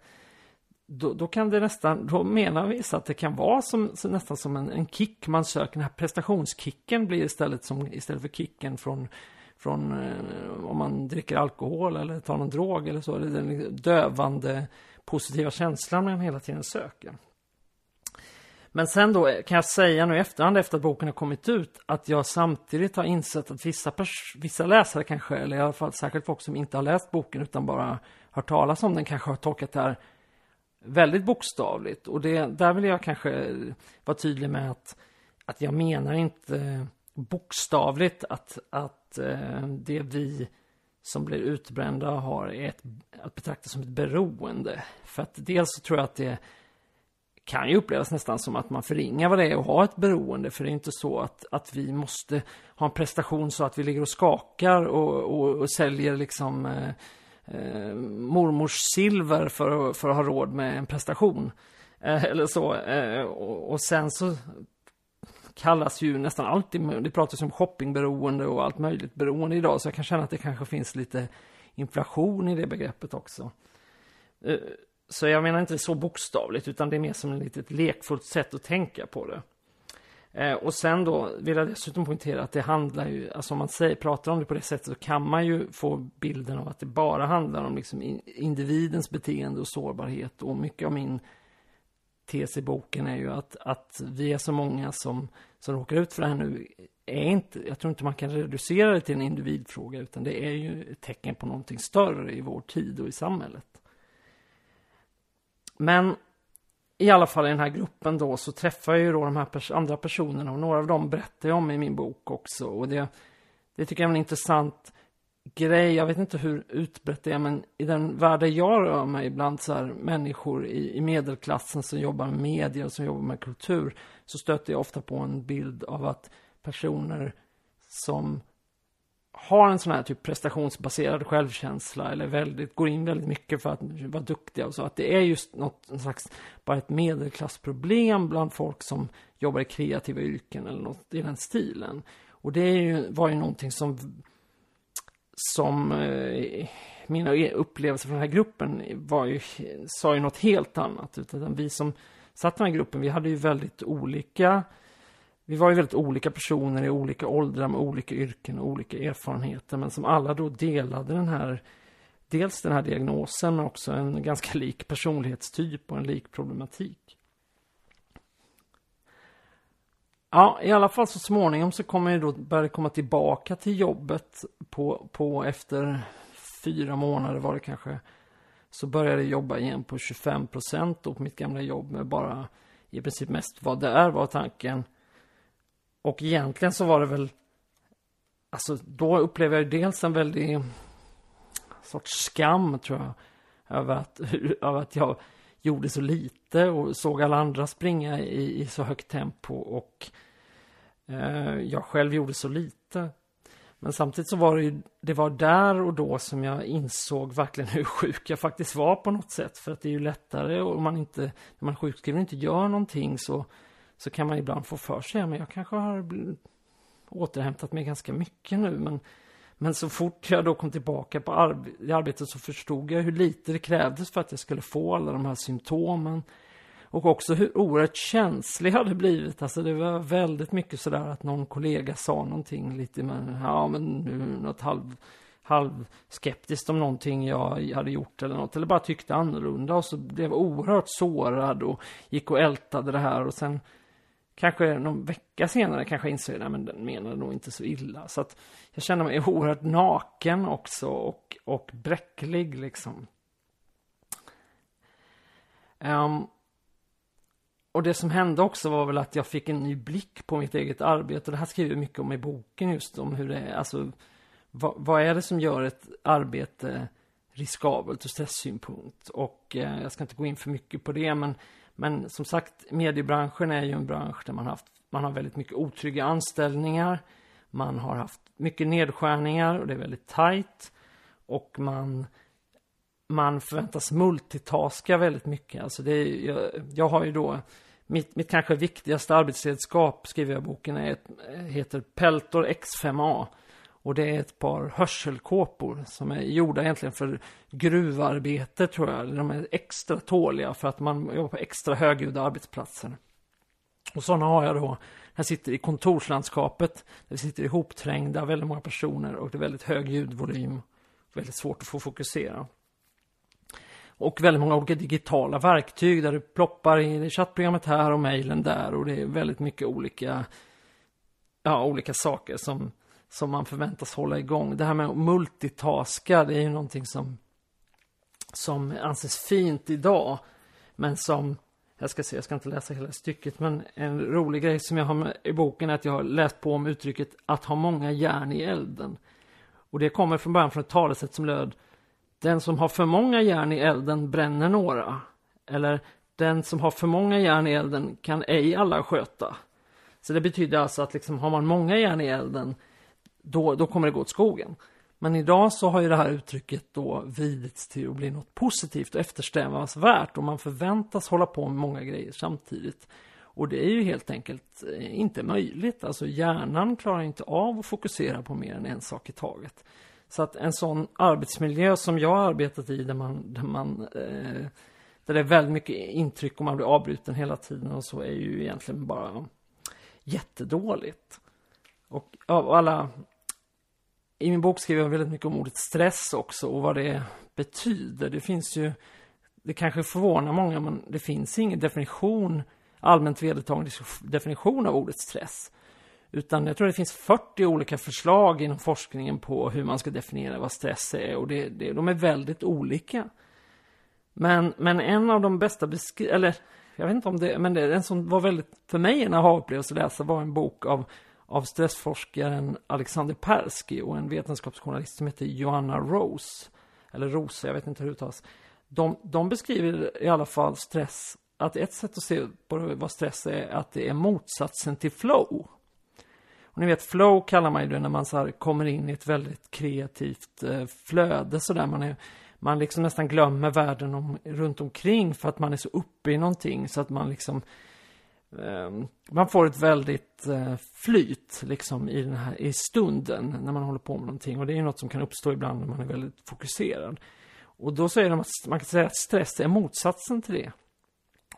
då, då, kan det nästan, då menar vissa att det kan vara som, nästan som en, en, kick man söker. Den här prestationskicken blir istället som istället för kicken från, från eh, om man dricker alkohol eller tar någon drog eller så. Den dövande positiva känslan man hela tiden söker. Men sen då kan jag säga nu i efterhand efter att boken har kommit ut att jag samtidigt har insett att vissa, vissa läsare kanske, eller i alla fall särskilt folk som inte har läst boken utan bara hört talas om den kanske har tolkat det här väldigt bokstavligt. Och det, där vill jag kanske vara tydlig med att, att jag menar inte bokstavligt att, att eh, det vi som blir utbrända har ett, att betrakta som ett beroende. För att dels så tror jag att det kan ju upplevas nästan som att man förringar vad det är att ha ett beroende. För det är inte så att, att vi måste ha en prestation så att vi ligger och skakar och, och, och säljer liksom eh, eh, mormors silver för, för att ha råd med en prestation. Eh, eller så. Eh, och, och, sen så kallas ju nästan alltid, det pratas om shoppingberoende och allt möjligt beroende idag. Så jag kan känna att det kanske finns lite inflation i det begreppet också. Eh, så jag menar inte så bokstavligt, utan det är mer som ett litet lekfullt sätt att tänka på det. Eh, och sen då vill jag dessutom poängtera att det handlar ju, alltså om man säger, pratar om det på det sättet så kan man ju få bilden av att det bara handlar om liksom individens beteende och sårbarhet. Och mycket av min tes i boken är ju att, att vi är så många som, som råkar ut för det här nu. Är inte, jag tror inte man kan reducera det till en individfråga utan det är ju ett tecken på någonting större i vår tid och i samhället. Men i alla fall i den här gruppen då så träffar jag ju då de här pers andra personerna och några av dem berättar jag om i min bok också. Och det, det tycker jag är en intressant grej. Jag vet inte hur utbrett det är, men i den värld jag rör mig bland så här människor i, i medelklassen som jobbar med media och som jobbar med kultur så stöter jag ofta på en bild av att personer som har en sån här typ prestationsbaserad självkänsla eller väldigt, går in väldigt mycket för att vara duktiga och så. Att det är just något slags, bara ett medelklassproblem bland folk som jobbar i kreativa yrken eller något i den stilen. Och det är ju, var ju någonting som, som eh, mina upplevelser från den här gruppen var ju, sa ju något helt annat. Utan vi som satt i den här gruppen, vi hade ju väldigt olika vi var ju väldigt olika personer i olika åldrar med olika yrken och olika erfarenheter men som alla då delade den här dels den här diagnosen men också en ganska lik personlighetstyp och en lik problematik. Ja, i alla fall så småningom så kommer jag då börja komma tillbaka till jobbet på, på efter fyra månader var det kanske. Så började jag jobba igen på 25 procent på mitt gamla jobb med bara i princip mest vad det är var tanken. Och egentligen så var det väl, alltså då upplevde jag dels en väldig sorts skam tror jag. Över att, över att jag gjorde så lite och såg alla andra springa i, i så högt tempo och eh, jag själv gjorde så lite. Men samtidigt så var det ju, det var där och då som jag insåg verkligen hur sjuk jag faktiskt var på något sätt. För att det är ju lättare och man inte, när man är sjukskriven och inte gör någonting så så kan man ibland få för sig, men jag kanske har återhämtat mig ganska mycket nu. Men, men så fort jag då kom tillbaka på arb i arbetet så förstod jag hur lite det krävdes för att jag skulle få alla de här symptomen. Och också hur oerhört känslig jag hade blivit. Alltså det var väldigt mycket sådär att någon kollega sa någonting lite men ja men nu något halv, halvskeptiskt om någonting jag hade gjort eller något. Eller bara tyckte annorlunda och så blev jag oerhört sårad och gick och ältade det här och sen kanske någon vecka senare kanske jag inser att den menade nog inte så illa. Så att jag känner mig oerhört naken också och, och bräcklig liksom. Um, och det som hände också var väl att jag fick en ny blick på mitt eget arbete. Det här skriver jag mycket om i boken just om hur det är, alltså vad, vad är det som gör ett arbete riskabelt ur stresssynpunkt? Och eh, jag ska inte gå in för mycket på det, men men som sagt, mediebranschen är ju en bransch där man, haft, man har väldigt mycket otrygga anställningar. Man har haft mycket nedskärningar och det är väldigt tajt. Och man, man förväntas multitaska väldigt mycket. Alltså det är, jag, jag har ju då mitt, mitt kanske viktigaste arbetsredskap, skriver jag i boken, är ett, heter Peltor X5A. Och det är ett par hörselkåpor som är gjorda egentligen för gruvarbete tror jag. De är extra tåliga för att man jobbar på extra högljudda arbetsplatser. Och sådana har jag då. Jag sitter i kontorslandskapet. Där vi sitter ihopträngda, väldigt många personer och det är väldigt hög ljudvolym. Väldigt svårt att få fokusera. Och väldigt många olika digitala verktyg där du ploppar in i chattprogrammet här och mejlen där och det är väldigt mycket olika, ja, olika saker som, som man förväntas hålla igång. Det här med att multitaska, det är ju någonting som, som anses fint idag, men som jag ska se, jag ska inte läsa hela stycket, men en rolig grej som jag har med i boken är att jag har läst på om uttrycket att ha många järn i elden. Och det kommer från början från ett talesätt som löd Den som har för många järn i elden bränner några. Eller Den som har för många järn i elden kan ej alla sköta. Så det betyder alltså att liksom, har man många järn i elden då, då kommer det gå åt skogen. Men idag så har ju det här uttrycket då vridits till att bli något positivt och eftersträvansvärt och man förväntas hålla på med många grejer samtidigt. Och det är ju helt enkelt eh, inte möjligt. Alltså hjärnan klarar inte av att fokusera på mer än en sak i taget. Så att en sån arbetsmiljö som jag har arbetat i där man, där man eh, där det är väldigt mycket intryck och man blir avbruten hela tiden och så är ju egentligen bara jättedåligt. Och av alla i min bok skriver jag väldigt mycket om ordet stress också och vad det betyder. Det finns ju, det kanske förvånar många, men det finns ingen definition, allmänt vedertagen definition av ordet stress. Utan jag tror det finns 40 olika förslag inom forskningen på hur man ska definiera vad stress är och det, det, de är väldigt olika. Men, men en av de bästa beskriv... eller jag vet inte om det, men det, en som var väldigt, för mig en aha-upplevelse att läsa var en bok av av stressforskaren Alexander Persky och en vetenskapsjournalist som heter Joanna Rose. Eller Rose, jag vet inte hur det uttalas. De, de beskriver i alla fall stress, att ett sätt att se på vad stress är, att det är motsatsen till flow. Och ni vet, flow kallar man ju det när man så kommer in i ett väldigt kreativt eh, flöde sådär. Man, är, man liksom nästan glömmer världen om, runt omkring för att man är så uppe i någonting så att man liksom Ehm. man får ett väldigt eh, flyt liksom i, den här, i stunden när man håller på med någonting. Och det är något som kan uppstå ibland när man är väldigt fokuserad. Och då säger de att man kan säga att stress är motsatsen till det.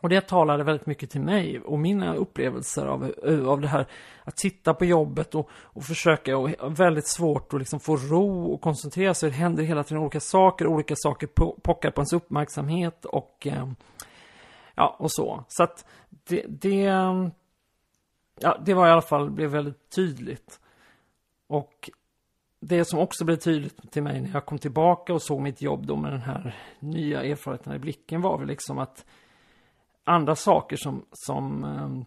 Och det talade väldigt mycket till mig och mina upplevelser av, eh, av det här att sitta på jobbet och, och försöka och väldigt svårt att liksom få ro och koncentrera sig. Det händer hela tiden olika saker, olika saker pockar på ens uppmärksamhet och eh, ja, och så. Så att det, det, ja, det var i alla fall, blev väldigt tydligt. Och det som också blev tydligt till mig när jag kom tillbaka och såg mitt jobb då med den här nya erfarenheten i blicken var väl liksom att andra saker som, som eh,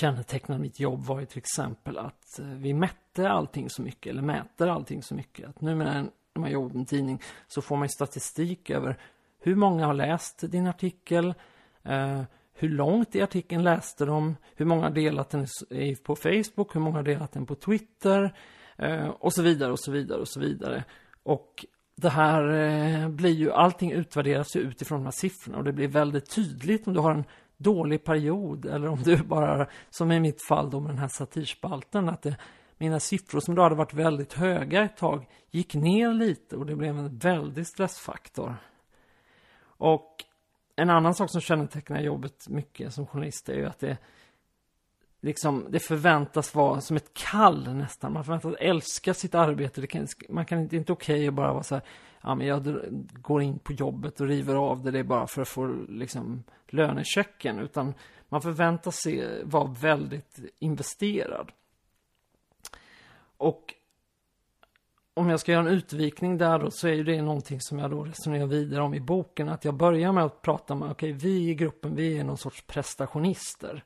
kännetecknade mitt jobb var ju till exempel att eh, vi mätte allting så mycket, eller mäter allting så mycket. Att nu när man jobbar med en tidning så får man statistik över hur många har läst din artikel, eh, hur långt i artikeln läste de, hur många har delat den på Facebook, hur många har delat den på Twitter eh, och så vidare och så vidare och så vidare. Och det här eh, blir ju, allting utvärderas ju utifrån de här siffrorna och det blir väldigt tydligt om du har en dålig period eller om du bara, som i mitt fall då med den här satirspalten, att det, mina siffror som då hade varit väldigt höga ett tag gick ner lite och det blev en väldig stressfaktor. Och en annan sak som kännetecknar jobbet mycket som journalist är ju att det liksom, det förväntas vara som ett kall nästan. Man förväntas älska sitt arbete. Det kan, man kan inte, inte okej okay att bara vara så här, ja men jag går in på jobbet och river av det, det är bara för att få liksom lönechecken. Utan man förväntas se, vara väldigt investerad. Och om jag ska göra en utvikning där då så är ju det någonting som jag då resonerar vidare om i boken. Att jag börjar med att prata om, okej okay, vi i gruppen vi är någon sorts prestationister.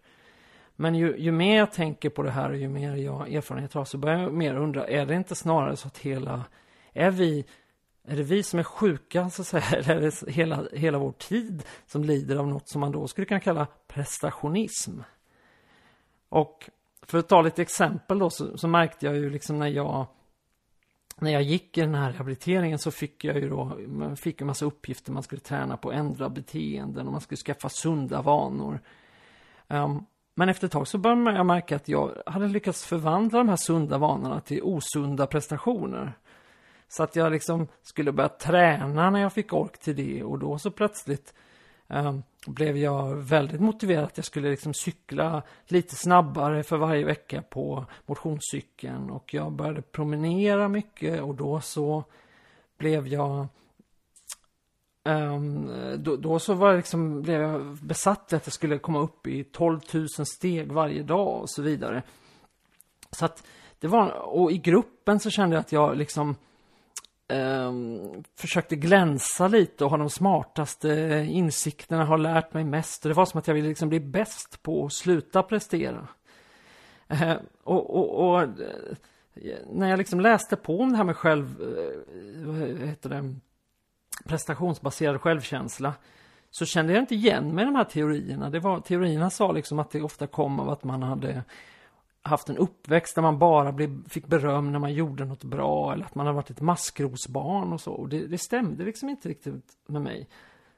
Men ju, ju mer jag tänker på det här och ju mer jag erfarenhet har så börjar jag mer undra, är det inte snarare så att hela, är vi, är det vi som är sjuka så att säga, eller är det hela, hela vår tid som lider av något som man då skulle kunna kalla prestationism? Och för att ta lite exempel då så, så märkte jag ju liksom när jag när jag gick i den här rehabiliteringen så fick jag ju då, man fick en massa uppgifter. Man skulle träna på att ändra beteenden och man skulle skaffa sunda vanor. Um, men efter ett tag så började jag märka att jag hade lyckats förvandla de här sunda vanorna till osunda prestationer. Så att jag liksom skulle börja träna när jag fick ork till det och då så plötsligt Ehm, blev jag väldigt motiverad att jag skulle liksom cykla lite snabbare för varje vecka på motionscykeln och jag började promenera mycket och då så blev jag Um, då, då, så var jag liksom, blev jag besatt att jag skulle komma upp i 12 000 steg varje dag och så vidare. Så att det var, och i gruppen så kände jag att jag liksom um, försökte glänsa lite och ha de smartaste insikterna, har lärt mig mest. Det var som att jag ville liksom bli bäst på att sluta prestera. Uh, och, och, och, eh, när jag liksom läste på om det här med själv, uh, vad heter det, prestationsbaserad självkänsla så kände jag inte igen mig i de här teorierna. Det var, teorierna sa liksom att det ofta kom av att man hade haft en uppväxt där man bara blev, fick beröm när man gjorde något bra eller att man har varit ett maskrosbarn och så. Och det, det stämde liksom inte riktigt med mig.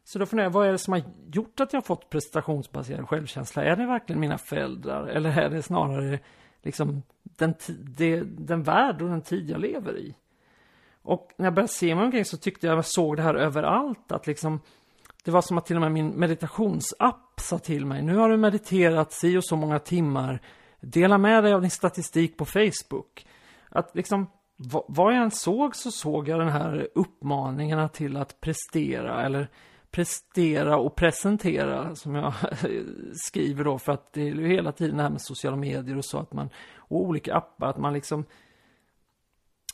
Så då funderar jag, vad är det som har gjort att jag har fått prestationsbaserad självkänsla? Är det verkligen mina föräldrar eller är det snarare liksom den, det, den värld och den tid jag lever i? Och när jag började se mig omkring så tyckte jag jag såg det här överallt. Att liksom, det var som att till och med min meditationsapp sa till mig. Nu har du mediterat si och så många timmar. Dela med dig av din statistik på Facebook. Att liksom, vad jag än såg så såg jag den här uppmaningarna till att prestera eller prestera och presentera som jag skriver då för att det är ju hela tiden det här med sociala medier och så att man och olika appar att man liksom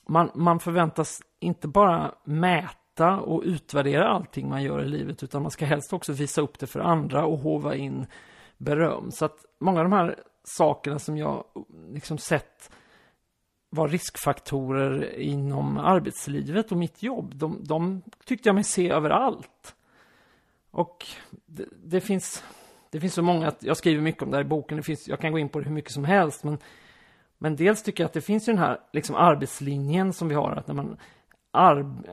man, man förväntas inte bara mäta och utvärdera allting man gör i livet utan man ska helst också visa upp det för andra och hova in beröm. Så att många av de här sakerna som jag liksom sett var riskfaktorer inom arbetslivet och mitt jobb, de, de tyckte jag mig se överallt. Och det, det, finns, det finns så många, jag skriver mycket om det här i boken, det finns, jag kan gå in på det hur mycket som helst, men men dels tycker jag att det finns ju den här liksom arbetslinjen som vi har, att när man arb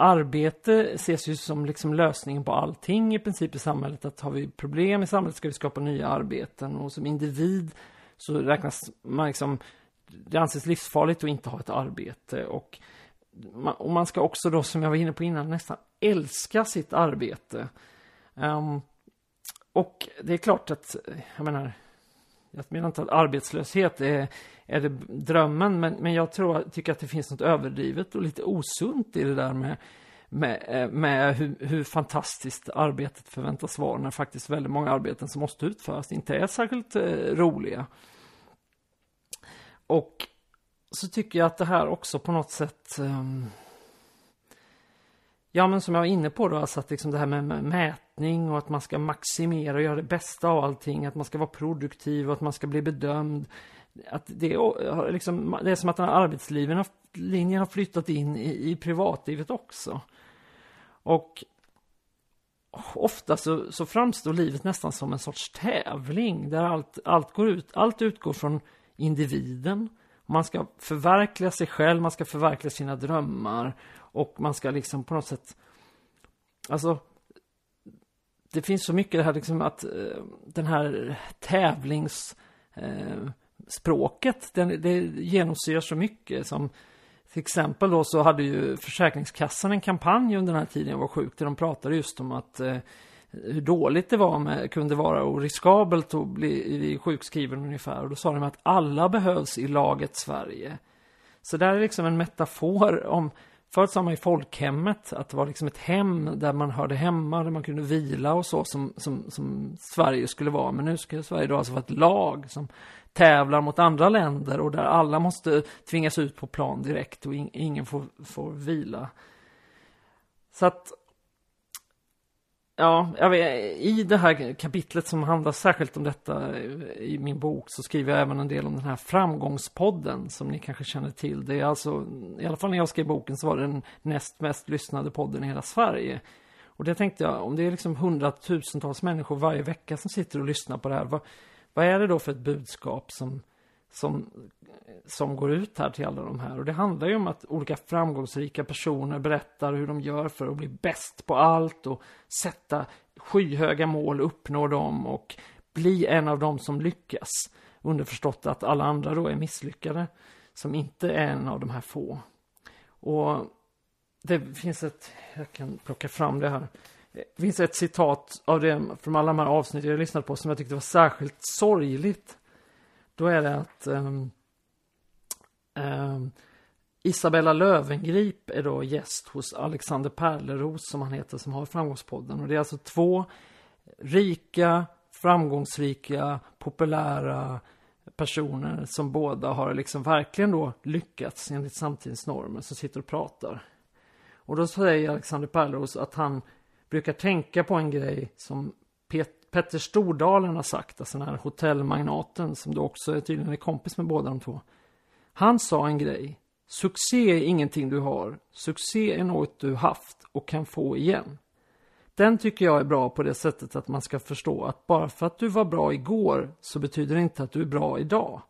arbete ses ju som liksom lösningen på allting i princip i samhället. Att har vi problem i samhället ska vi skapa nya arbeten och som individ så räknas man liksom, det anses livsfarligt att inte ha ett arbete och man, och man ska också då, som jag var inne på innan, nästan älska sitt arbete. Um, och det är klart att, jag menar, jag menar inte att arbetslöshet är, är det drömmen, men, men jag tror, tycker att det finns något överdrivet och lite osunt i det där med, med, eh, med hur, hur fantastiskt arbetet förväntas vara när faktiskt väldigt många arbeten som måste utföras inte är särskilt eh, roliga. Och så tycker jag att det här också på något sätt eh, Ja men som jag var inne på då, alltså att liksom det här med mätning och att man ska maximera och göra det bästa av allting, att man ska vara produktiv och att man ska bli bedömd. Att det, är, liksom, det är som att den här arbetslinjen linjen har flyttat in i, i privatlivet också. Och ofta så, så framstår livet nästan som en sorts tävling där allt, allt, går ut, allt utgår från individen. Man ska förverkliga sig själv, man ska förverkliga sina drömmar och man ska liksom på något sätt Alltså Det finns så mycket det här liksom att eh, den här tävlings... Eh, språket, den, det genomsyrar så mycket som till exempel då så hade ju Försäkringskassan en kampanj under den här tiden jag var sjuk där de pratade just om att eh, hur dåligt det var med, kunde vara och riskabelt att bli sjukskriven ungefär. Och då sa de att alla behövs i laget Sverige. Så där är liksom en metafor om Förut sa man i folkhemmet att det var liksom ett hem där man hörde hemma, där man kunde vila och så som, som, som Sverige skulle vara. Men nu ska Sverige då alltså vara ett lag som tävlar mot andra länder och där alla måste tvingas ut på plan direkt och in, ingen får, får vila. Så att Ja, jag vet, i det här kapitlet som handlar särskilt om detta eh, i min bok så skriver jag även en del om den här framgångspodden som ni kanske känner till. Det är alltså, i alla fall när jag skrev boken så var det den näst mest lyssnade podden i hela Sverige. Och det tänkte jag, om det är liksom hundratusentals människor varje vecka som sitter och lyssnar på det här, vad, vad är det då för ett budskap som, som som går ut här till alla de här. Och det handlar ju om att olika framgångsrika personer berättar hur de gör för att bli bäst på allt och sätta skyhöga mål, uppnå dem och bli en av dem som lyckas. Underförstått att alla andra då är misslyckade, som inte är en av de här få. Och det finns ett, jag kan plocka fram det här. Det finns ett citat av det från alla de här avsnitten jag lyssnat på som jag tyckte var särskilt sorgligt. Då är det att um, um, Isabella Lövengrip är då gäst hos Alexander Perleros som han heter som har Framgångspodden. Och det är alltså två rika, framgångsrika, populära personer som båda har liksom verkligen då lyckats enligt samtidens normer som sitter och pratar. Och då säger Alexander Perleros att han brukar tänka på en grej som Pet Petter Stordalen har sagt, alltså den här hotellmagnaten som då också är tydligen är kompis med båda de två. Han sa en grej. Succé är ingenting du har. Succé är något du haft och kan få igen. Den tycker jag är bra på det sättet att man ska förstå att bara för att du var bra igår så betyder det inte att du är bra idag.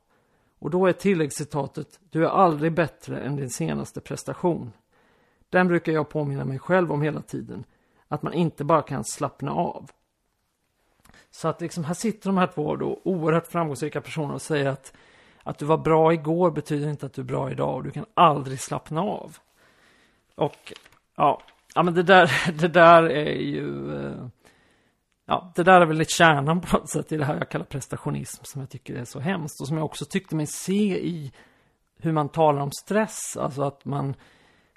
Och då är tilläggscitatet Du är aldrig bättre än din senaste prestation. Den brukar jag påminna mig själv om hela tiden. Att man inte bara kan slappna av. Så att liksom här sitter de här två då oerhört framgångsrika personer och säger att att du var bra igår betyder inte att du är bra idag och du kan aldrig slappna av. Och ja, ja men det där, det där är ju... Eh, ja, det där är väl lite kärnan på något sätt i det här jag kallar prestationism som jag tycker är så hemskt och som jag också tyckte mig se i hur man talar om stress. Alltså att man...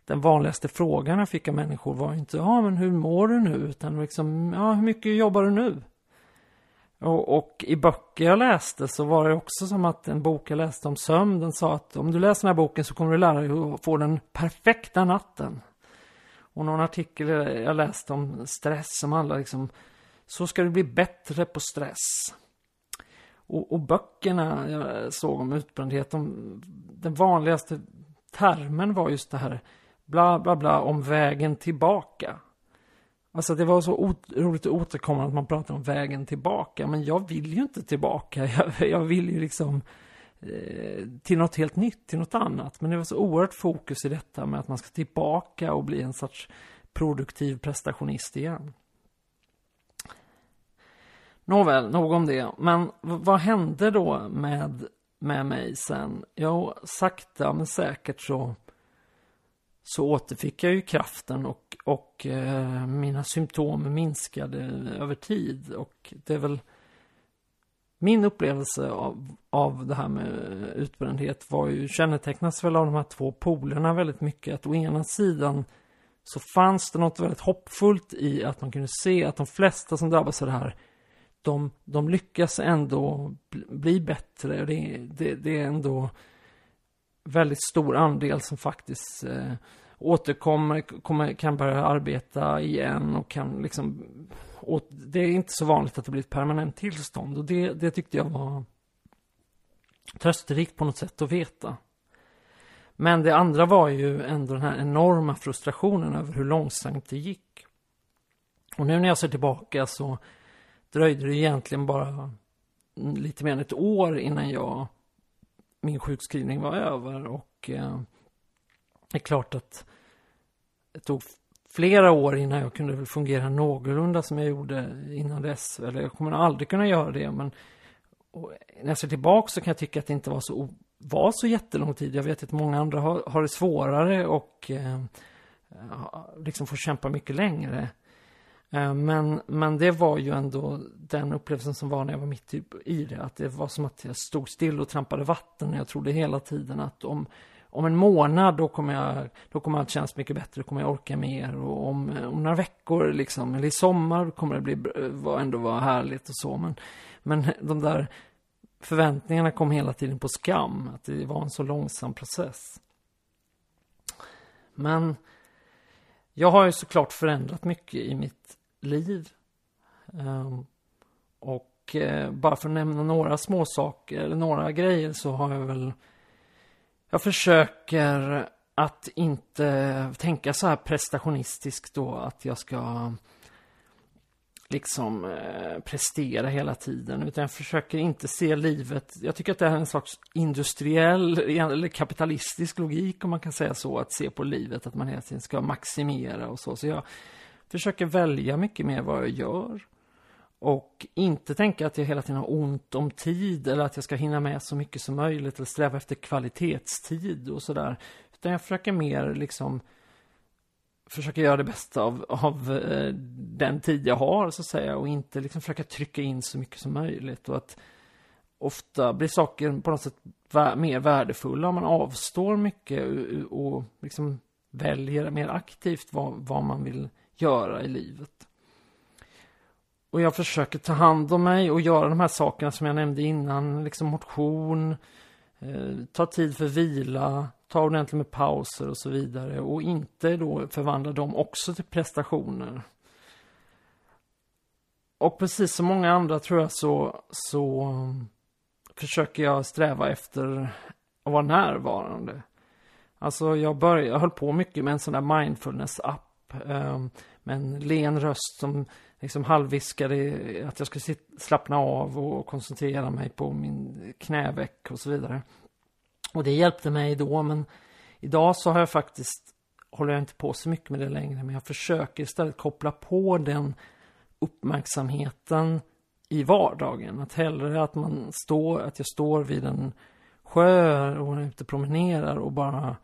Den vanligaste frågan jag fick av människor var inte ja men hur mår du nu? Utan liksom, ja hur mycket jobbar du nu? Och, och, i böcker jag läste så var det också som att en bok jag läste om sömn, den sa att om du läser den här boken så kommer du lära dig att få den perfekta natten. Och någon artikel jag läste om stress som handlar liksom, så ska du bli bättre på stress. Och, och böckerna jag såg om utbrändhet, de, den vanligaste termen var just det här bla bla bla om vägen tillbaka. Alltså det var så roligt att återkomma att man pratar om vägen tillbaka. Men jag vill ju inte tillbaka. Jag, jag vill ju liksom eh, till något helt nytt, till något annat. Men det var så oerhört fokus i detta med att man ska tillbaka och bli en sorts produktiv prestationist igen. Nåväl, nog om det. Men vad hände då med, med mig sen? Jo, sakta men säkert så så återfick jag ju kraften och, och eh, mina symptom minskade över tid. Och det är väl min upplevelse av, av det här med utbrändhet var ju, kännetecknas väl av de här två polerna väldigt mycket. Att å ena sidan så fanns det något väldigt hoppfullt i att man kunde se att de flesta som drabbas av det här de, de lyckas ändå bli bättre. Det, det, det är ändå väldigt stor andel som faktiskt eh, återkommer, kommer, kan börja arbeta igen och kan liksom... Och det är inte så vanligt att det blir ett permanent tillstånd och det, det tyckte jag var trösterikt på något sätt att veta. Men det andra var ju ändå den här enorma frustrationen över hur långsamt det gick. Och nu när jag ser tillbaka så dröjde det egentligen bara lite mer än ett år innan jag min sjukskrivning var över och eh, det är klart att det tog flera år innan jag kunde fungera någorlunda som jag gjorde innan dess. Eller jag kommer aldrig kunna göra det, men när jag ser tillbaka så kan jag tycka att det inte var så, var så jättelång tid. Jag vet att många andra har, har det svårare och eh, liksom får kämpa mycket längre. Eh, men, men det var ju ändå den upplevelsen som var när jag var mitt i det. Att det var som att jag stod still och trampade vatten. Jag trodde hela tiden att om, om en månad då kommer, jag, då kommer allt kännas mycket bättre. Då kommer jag orka mer. Och om, om några veckor, liksom, eller i sommar, kommer det bli, eh, ändå vara härligt och så. Men, men de där förväntningarna kom hela tiden på skam. Att det var en så långsam process. Men jag har ju såklart förändrat mycket i mitt liv. Um, och uh, bara för att nämna några små saker eller några grejer så har jag väl... Jag försöker att inte tänka så här prestationistiskt då att jag ska liksom eh, prestera hela tiden. Utan jag försöker inte se livet. Jag tycker att det här är en slags industriell eller kapitalistisk logik om man kan säga så. Att se på livet, att man hela tiden ska maximera och så. Så jag försöker välja mycket mer vad jag gör. Och inte tänka att jag hela tiden har ont om tid eller att jag ska hinna med så mycket som möjligt eller sträva efter kvalitetstid och sådär. Utan jag försöker mer liksom försöka göra det bästa av, av eh, den tid jag har så att säga och inte liksom försöka trycka in så mycket som möjligt och att ofta blir saker på något sätt mer värdefulla om man avstår mycket och, och liksom väljer mer aktivt vad, vad man vill göra i livet. Och jag försöker ta hand om mig och göra de här sakerna som jag nämnde innan, liksom motion, eh, ta tid för vila, ta ordentligt med pauser och så vidare och inte då förvandla dem också till prestationer. Och precis som många andra tror jag så, så eh, försöker jag sträva efter att vara närvarande. Alltså jag, började, jag höll på mycket med en sån där mindfulness-app eh, med en len röst som liksom halvviskade att jag skulle sitta, slappna av och koncentrera mig på min knäveck och så vidare. Och det hjälpte mig då, men idag så har jag faktiskt, håller jag inte på så mycket med det längre, men jag försöker istället koppla på den uppmärksamheten i vardagen. Att hellre att man står, att jag står vid en sjö och är ute och promenerar och bara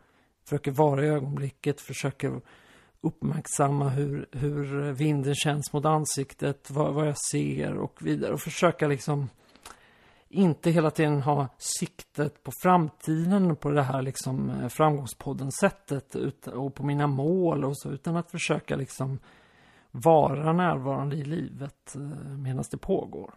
försöker vara i ögonblicket, försöker uppmärksamma hur, hur vinden känns mot ansiktet, vad, vad jag ser och vidare. Och försöka liksom inte hela tiden ha siktet på framtiden på det här liksom eh, framgångspodden sättet och på mina mål och så, utan att försöka liksom vara närvarande i livet eh, medan det pågår.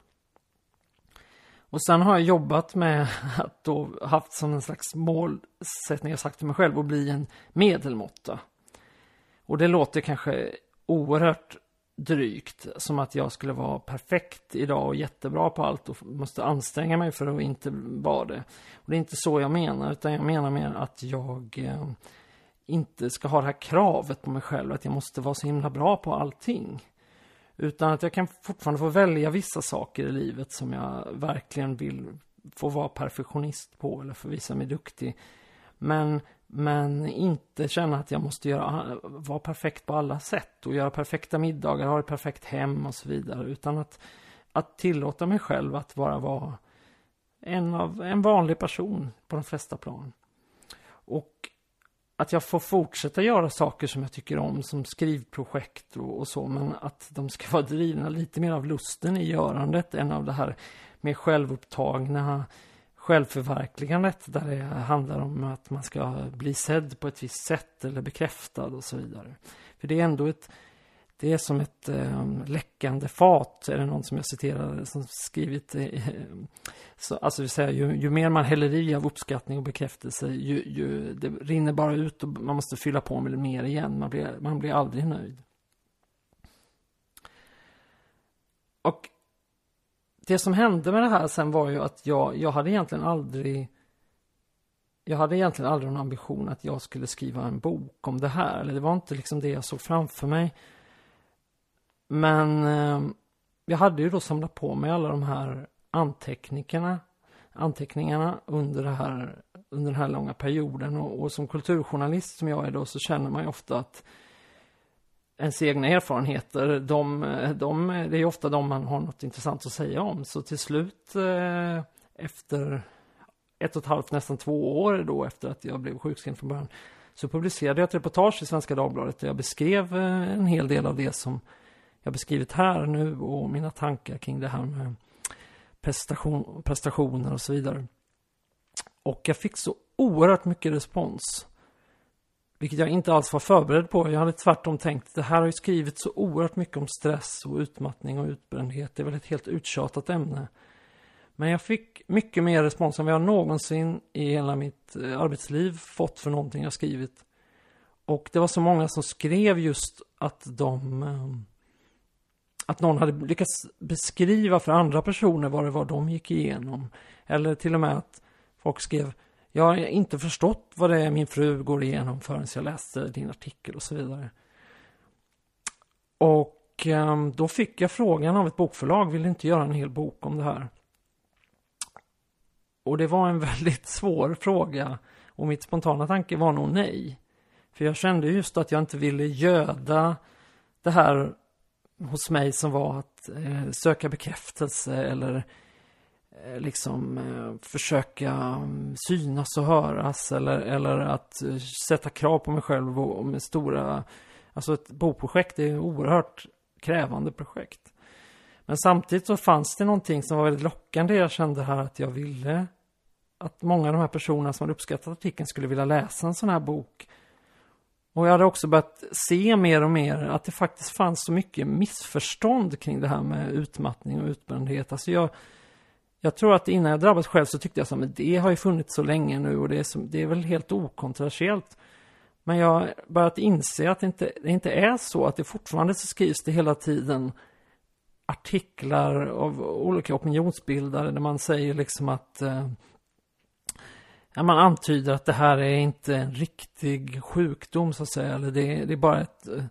Och sen har jag jobbat med att då haft som en slags målsättning, jag sagt till mig själv, att bli en medelmåtta. Och det låter kanske oerhört drygt, som att jag skulle vara perfekt idag och jättebra på allt och måste anstränga mig för att inte vara det. Och det är inte så jag menar, utan jag menar mer att jag eh, inte ska ha det här kravet på mig själv att jag måste vara så himla bra på allting. Utan att jag kan fortfarande få välja vissa saker i livet som jag verkligen vill få vara perfektionist på eller få visa mig duktig. Men, men inte känna att jag måste göra, vara perfekt på alla sätt och göra perfekta middagar, ha ett perfekt hem och så vidare. Utan att, att tillåta mig själv att bara vara en, av, en vanlig person på de flesta plan. Och att jag får fortsätta göra saker som jag tycker om, som skrivprojekt och, och, så, men att de ska vara drivna lite mer av lusten i görandet än av det här mer självupptagna självförverkligandet där det handlar om att man ska bli sedd på ett visst sätt eller bekräftad och så vidare. För det är ändå ett det är som ett eh, läckande fat, är det någon som jag citerade som skrivit. Eh, så, alltså vill säga, ju, ju, mer man häller i av uppskattning och bekräftelse, ju, ju, det rinner bara ut och man måste fylla på med mer igen. Man blir, man blir aldrig nöjd. Och det som hände med det här sen var ju att jag, jag hade egentligen aldrig jag hade egentligen aldrig någon ambition att jag skulle skriva en bok om det här. Eller det var inte liksom det jag såg framför mig. Men eh, jag hade ju då samlat på mig alla de här anteckningarna, anteckningarna under, det här, under den här långa perioden. Och, och som kulturjournalist som jag är då så känner man ju ofta att ens egna erfarenheter, de, de, det är ofta de man har något intressant att säga om. Så till slut eh, efter ett och ett halvt, nästan två år då efter att jag blev sjukskriven från början så publicerade jag ett reportage i Svenska Dagbladet där jag beskrev eh, en hel del av det som jag beskrivit här nu och mina tankar kring det här med prestation, prestationer och så vidare. Och jag fick så oerhört mycket respons. Vilket jag inte alls var förberedd på. Jag hade tvärtom tänkt, det här har ju skrivit så oerhört mycket om stress och utmattning och utbrändhet. Det är väl ett helt uttjatat ämne. Men jag fick mycket mer respons än vad jag någonsin i hela mitt eh, arbetsliv fått för någonting jag skrivit. Och det var så många som skrev just att de eh, att någon hade lyckats beskriva för andra personer vad det var de gick igenom. Eller till och med att folk skrev Jag har inte förstått vad det är min fru går igenom förrän jag läste din artikel och så vidare. Och ehm, då fick jag frågan av ett bokförlag, vill du inte göra en hel bok om det här? Och det var en väldigt svår fråga. Och mitt spontana tanke var nog nej. För jag kände just att jag inte ville göda det här hos mig som var att eh, söka bekräftelse eller eh, liksom eh, försöka mm, synas och höras eller, eller att eh, sätta krav på mig själv och, och med stora Alltså ett boprojekt är ett oerhört krävande projekt. Men samtidigt så fanns det någonting som var väldigt lockande. Jag kände här att jag ville att många av de här personerna som hade uppskattat artikeln skulle vilja läsa en sån här bok. Och jag hade också börjat se mer och mer att det faktiskt fanns så mycket missförstånd kring det här med utmattning och utbrändhet. Alltså jag, jag tror att innan jag drabbades själv så tyckte jag att det har ju funnits så länge nu och det är, så, det är väl helt okontroversiellt. Men jag har börjat inse att det inte, det inte är så, att det fortfarande så skrivs det hela tiden artiklar av olika opinionsbildare där man säger liksom att eh, ja, man antyder att det här är inte en riktig sjukdom så att säga, eller det, det är bara ett eh,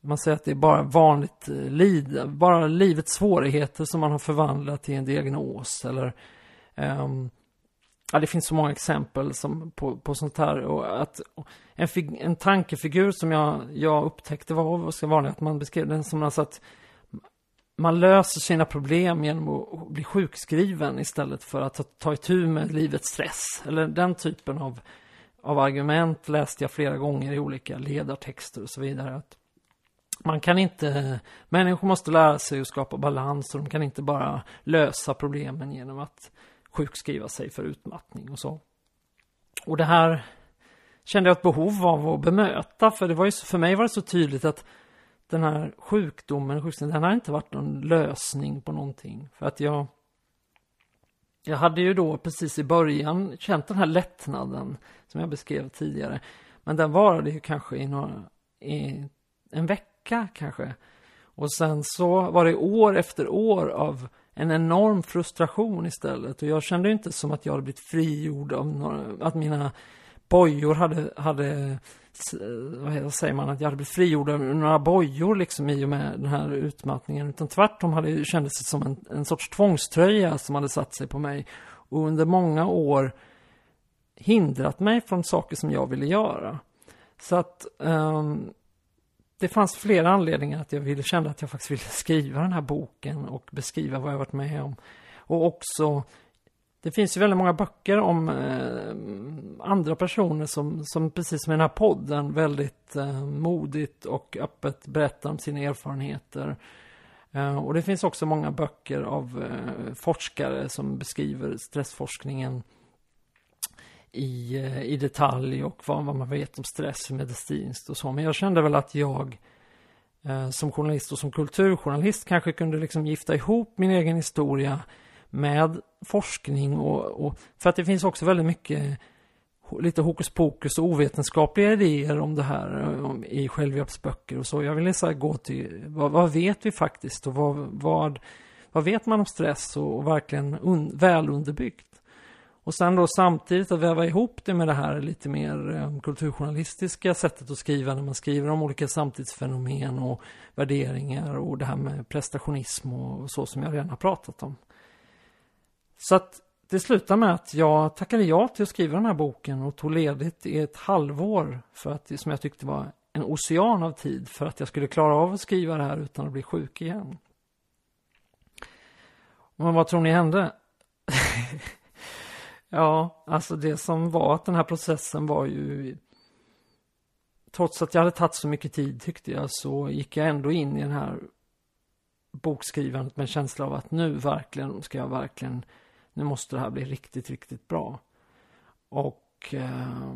man säger att det är bara vanligt eh, lid, bara livets svårigheter som man har förvandlat till en diagnos eller um, Ja, det finns så många exempel som, på, på sånt här. Och att, en, fig, en tankefigur som jag, jag upptäckte var ganska vanligt att man beskrev den som alltså att man löser sina problem genom att bli sjukskriven istället för att ta, ta itu med livets stress. Eller den typen av, av argument läste jag flera gånger i olika ledartexter och så vidare. Att man kan inte, människor måste lära sig att skapa balans och de kan inte bara lösa problemen genom att sjukskriva sig för utmattning och så. Och det här kände jag ett behov av att bemöta, för det var ju, för mig var det så tydligt att den här sjukdomen, sjukdomen, den har inte varit någon lösning på någonting. För att jag, jag hade ju då precis i början känt den här lättnaden som jag beskrev tidigare. Men den varade ju kanske i, några, i en vecka kanske. Och sen så var det år efter år av en enorm frustration istället. Och jag kände inte som att jag hade blivit frigjord av några, att mina bojor hade, hade vad säger man, att jag hade blivit frigjord av några bojor liksom i och med den här utmattningen. Utan tvärtom hade det kändes det som en, en sorts tvångströja som hade satt sig på mig. Och under många år hindrat mig från saker som jag ville göra. Så att um, det fanns flera anledningar att jag ville, kände att jag faktiskt ville skriva den här boken och beskriva vad jag varit med om. Och också, det finns ju väldigt många böcker om eh, andra personer som, som precis som i den här podden väldigt eh, modigt och öppet berättar om sina erfarenheter. Eh, och det finns också många böcker av eh, forskare som beskriver stressforskningen i, eh, i detalj och vad, vad man vet om stress medicinskt och så. Men jag kände väl att jag eh, som journalist och som kulturjournalist kanske kunde liksom gifta ihop min egen historia med forskning och, och för att det finns också väldigt mycket lite hokus pokus och ovetenskapliga idéer om det här eh, om, i självhjälpsböcker och så. Jag ville så gå till vad, vad, vet vi faktiskt och vad, vad, vad vet man om stress och, och verkligen un, väl underbyggt. Och sen då samtidigt att väva ihop det med det här lite mer eh, kulturjournalistiska sättet att skriva när man skriver om olika samtidsfenomen och värderingar och det här med prestationism och så som jag redan har pratat om. Så att det slutar med att jag tackade ja till att skriva den här boken och tog ledigt i ett halvår för att, som jag tyckte var en ocean av tid för att jag skulle klara av att skriva det här utan att bli sjuk igen. Men vad tror ni hände? Ja, alltså det som var att den här processen var ju Trots att jag hade tagit så mycket tid tyckte jag så gick jag ändå in i den här bokskrivandet med en känsla av att nu verkligen ska jag verkligen nu måste det här bli riktigt, riktigt bra. Och eh,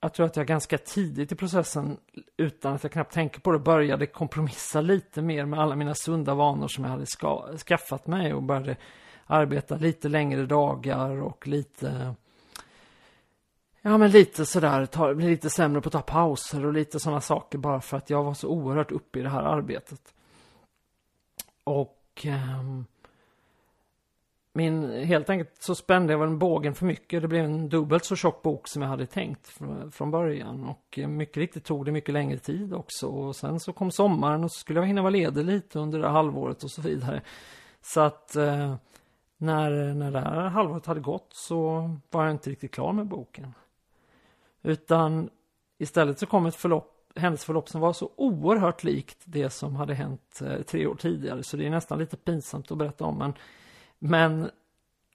jag tror att jag ganska tidigt i processen, utan att jag knappt tänker på det, började kompromissa lite mer med alla mina sunda vanor som jag hade ska, skaffat mig och började arbeta lite längre dagar och lite Ja men lite sådär, ta, bli lite sämre på att ta pauser och lite sådana saker bara för att jag var så oerhört uppe i det här arbetet. Och eh, min, helt enkelt så spände jag väl bågen för mycket. Det blev en dubbelt så tjock bok som jag hade tänkt från, från början. Och eh, mycket riktigt tog det mycket längre tid också. Och sen så kom sommaren och så skulle jag hinna vara ledig lite under det halvåret och så vidare. Så att eh, när, när det här halvåret hade gått så var jag inte riktigt klar med boken. Utan istället så kom ett förlopp händelseförlopp som var så oerhört likt det som hade hänt eh, tre år tidigare. Så det är nästan lite pinsamt att berätta om. Men, men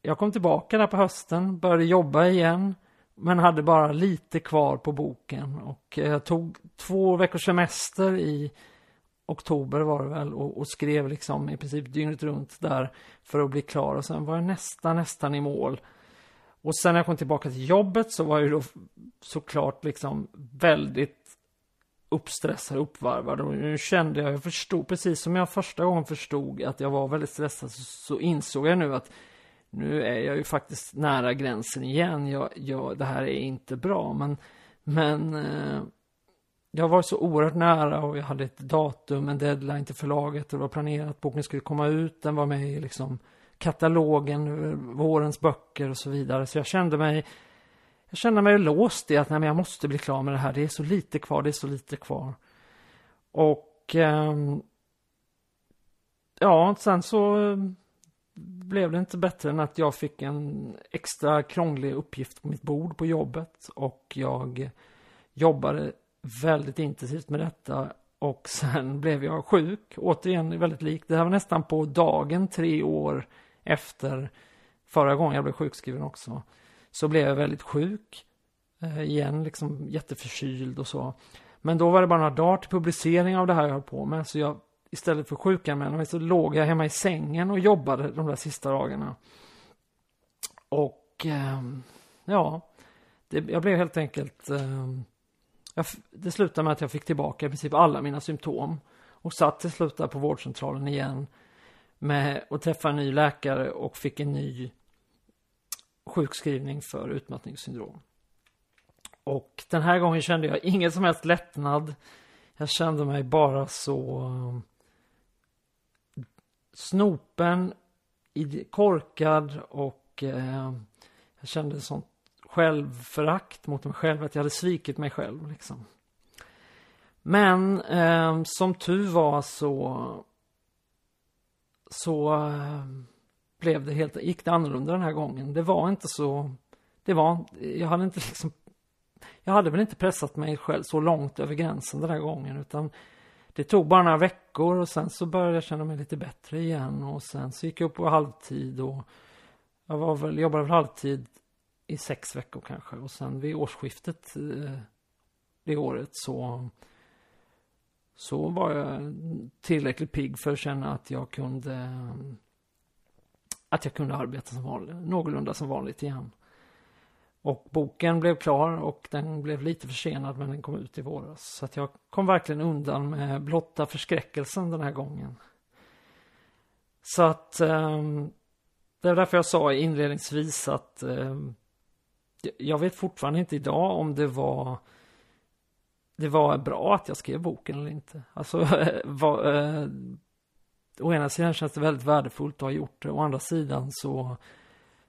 jag kom tillbaka där på hösten, började jobba igen. Men hade bara lite kvar på boken. Och eh, jag tog två veckors semester i oktober var det väl och, och, skrev liksom i princip dygnet runt där för att bli klar och sen var jag nästan, nästan i mål. Och sen när jag kom tillbaka till jobbet så var jag ju då såklart liksom väldigt uppstressad, uppvarvad och nu kände jag, jag förstod, precis som jag första gången förstod att jag var väldigt stressad så, så insåg jag nu att nu är jag ju faktiskt nära gränsen igen. Jag, jag, det här är inte bra, men, men eh, jag var så oerhört nära och jag hade ett datum, en deadline till förlaget. och Det var planerat att boken skulle komma ut. Den var med i liksom katalogen, eh, vårens böcker och så vidare. Så jag kände mig jag kände mig låst i att nej, men jag måste bli klar med det här. Det är så lite kvar, det är så lite kvar. Och eh, ja, sen så ehm, blev det inte bättre än att jag fick en extra krånglig uppgift på mitt bord på jobbet. Och jag jobbade väldigt intensivt med detta och sen blev jag sjuk. Återigen väldigt likt. Det här var nästan på dagen tre år efter förra gången jag blev sjukskriven också. Så blev jag väldigt sjuk. Eh, igen, liksom jätteförkyld och så. Men då var det bara några dagar till publicering av det här jag höll på med. Så jag, istället för sjukanmälan mig så låg jag hemma i sängen och jobbade de där sista dagarna. Och eh, ja, det, jag blev helt enkelt eh, jag, det slutade med att jag fick tillbaka i princip alla mina symptom. Och satt till slut där på vårdcentralen igen. Med och träffade en ny läkare och fick en ny sjukskrivning för utmattningssyndrom. Och den här gången kände jag ingen som helst lättnad. Jag kände mig bara så um, snopen, korkad och eh, jag kände sånt självförakt mot mig själv, att jag hade svikit mig själv. Liksom. Men eh, som tur var så så eh, blev det helt, gick det annorlunda den här gången. Det var inte så, det var, jag hade inte liksom, jag hade väl inte pressat mig själv så långt över gränsen den här gången utan det tog bara några veckor och sen så började jag känna mig lite bättre igen och sen så gick jag upp på halvtid och jag var väl, jobbade väl halvtid i sex veckor kanske. Och sen vid årsskiftet eh, det året så så var jag tillräckligt pigg för att känna att jag kunde att jag kunde arbeta som vanligt, någorlunda som vanligt igen. Och boken blev klar och den blev lite försenad men den kom ut i våras. Så att jag kom verkligen undan med blotta förskräckelsen den här gången. Så att um, det är därför jag sa inledningsvis att um, jag vet fortfarande inte idag om det var det var bra att jag skrev boken eller inte. Alltså, var, eh, å ena sidan känns det väldigt värdefullt att ha gjort det. Å andra sidan så,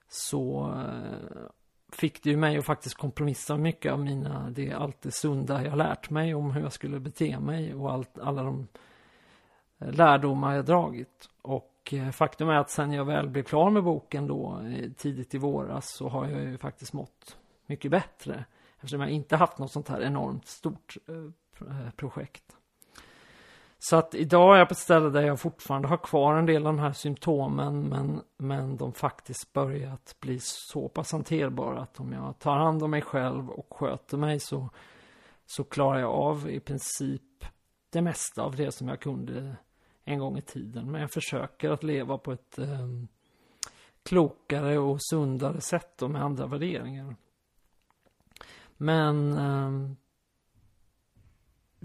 så eh, fick det ju mig att faktiskt kompromissa mycket av mina, det allt det sunda jag lärt mig om hur jag skulle bete mig och allt, alla de eh, lärdomar jag dragit. Och eh, faktum är att sen jag väl blev klar med boken då tidigt i våras så har jag ju faktiskt mått mycket bättre. Eftersom jag inte haft något sånt här enormt stort projekt. Så att idag är jag på ett ställe där jag fortfarande har kvar en del av de här symptomen men, men de faktiskt börjat bli så pass hanterbara att om jag tar hand om mig själv och sköter mig så, så klarar jag av i princip det mesta av det som jag kunde en gång i tiden. Men jag försöker att leva på ett eh, klokare och sundare sätt och med andra värderingar. Men eh,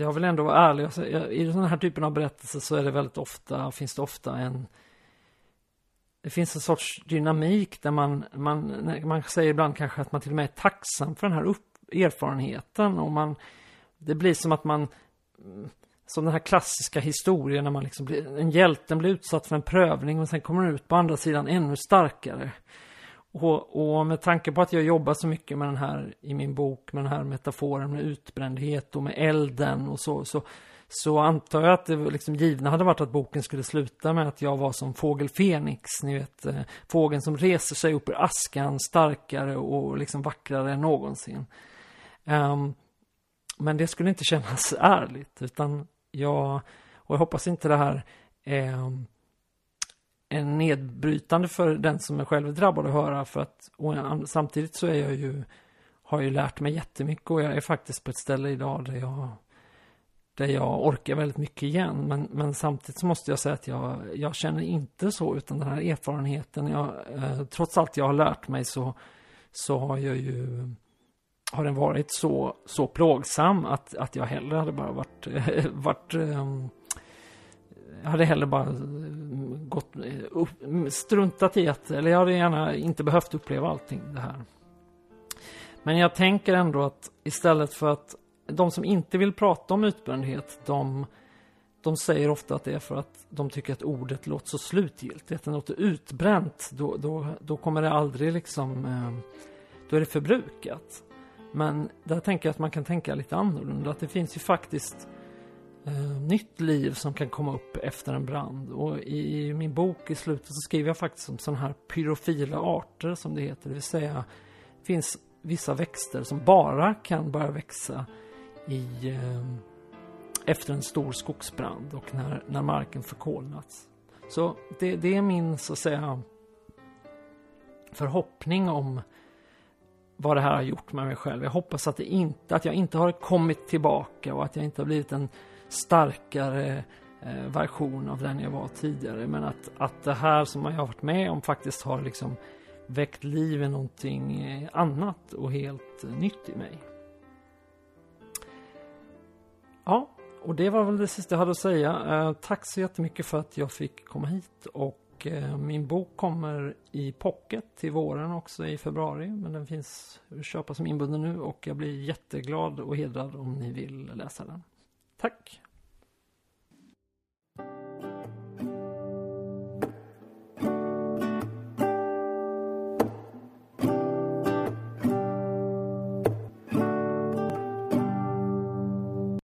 jag vill ändå vara ärlig. I den här typen av berättelser så är det väldigt ofta, finns det ofta en det finns en sorts dynamik där man, man, man säger ibland kanske att man till och med är tacksam för den här upp, erfarenheten och man, det blir som att man som den här klassiska historien när man liksom blir, en hjälten blir utsatt för en prövning och sen kommer ut på andra sidan ännu starkare. Och, och, med tanke på att jag jobbar så mycket med den här i min bok med den här metaforen med utbrändhet och med elden och så, så, så antar jag att det liksom givna hade varit att boken skulle sluta med att jag var som fågel Fenix, ni vet eh, fågeln som reser sig upp ur askan starkare och liksom vackrare än någonsin. Um, men det skulle inte kännas ärligt, utan jag, och jag hoppas inte det här um, nedbrytande för den som är själv drabbad att höra, för att samtidigt så är jag ju, har jag ju lärt mig jättemycket och jag är faktiskt på ett ställe idag där jag där jag orkar väldigt mycket igen. Men, men samtidigt så måste jag säga att jag, jag känner inte så, utan den här erfarenheten, jag, eh, trots allt jag har lärt mig så, så har jag ju har den varit så, så plågsam att, att jag hellre hade bara varit, varit um, hade hellre bara eh, gått, eh, upp, struntat i att, eller jag hade gärna inte behövt uppleva allting det här. Men jag tänker ändå att istället för att de som inte vill prata om utbrändhet, de, de säger ofta att det är för att de tycker att ordet låter så slutgiltigt. Att det låter utbränt, då, då, då kommer det aldrig liksom, eh, då är det förbrukat. Men där tänker jag att man kan tänka lite annorlunda. Att det finns ju faktiskt eh, nytt liv som kan komma upp efter en brand. Och i, i min bok i slutet så skriver jag faktiskt om sådana här pyrofila arter som det heter. Det vill säga det finns vissa växter som bara kan börja växa i, eh, efter en stor skogsbrand och när, när marken förkolnats. Så det, det är min, så att säga, förhoppning om vad det här har gjort med mig själv. Jag hoppas att, det inte, att jag inte har kommit tillbaka och att jag inte har blivit en starkare eh, version av den jag var tidigare. Men att, att det här som jag har varit med om faktiskt har liksom väckt liv i någonting eh, annat och helt eh, nytt i mig. Ja, och det var väl det sista jag hade att säga. Tack så jättemycket för att jag fick komma hit och min bok kommer i pocket till våren också i februari. Men den finns att köpa som inbunden nu och jag blir jätteglad och hedrad om ni vill läsa den. Tack!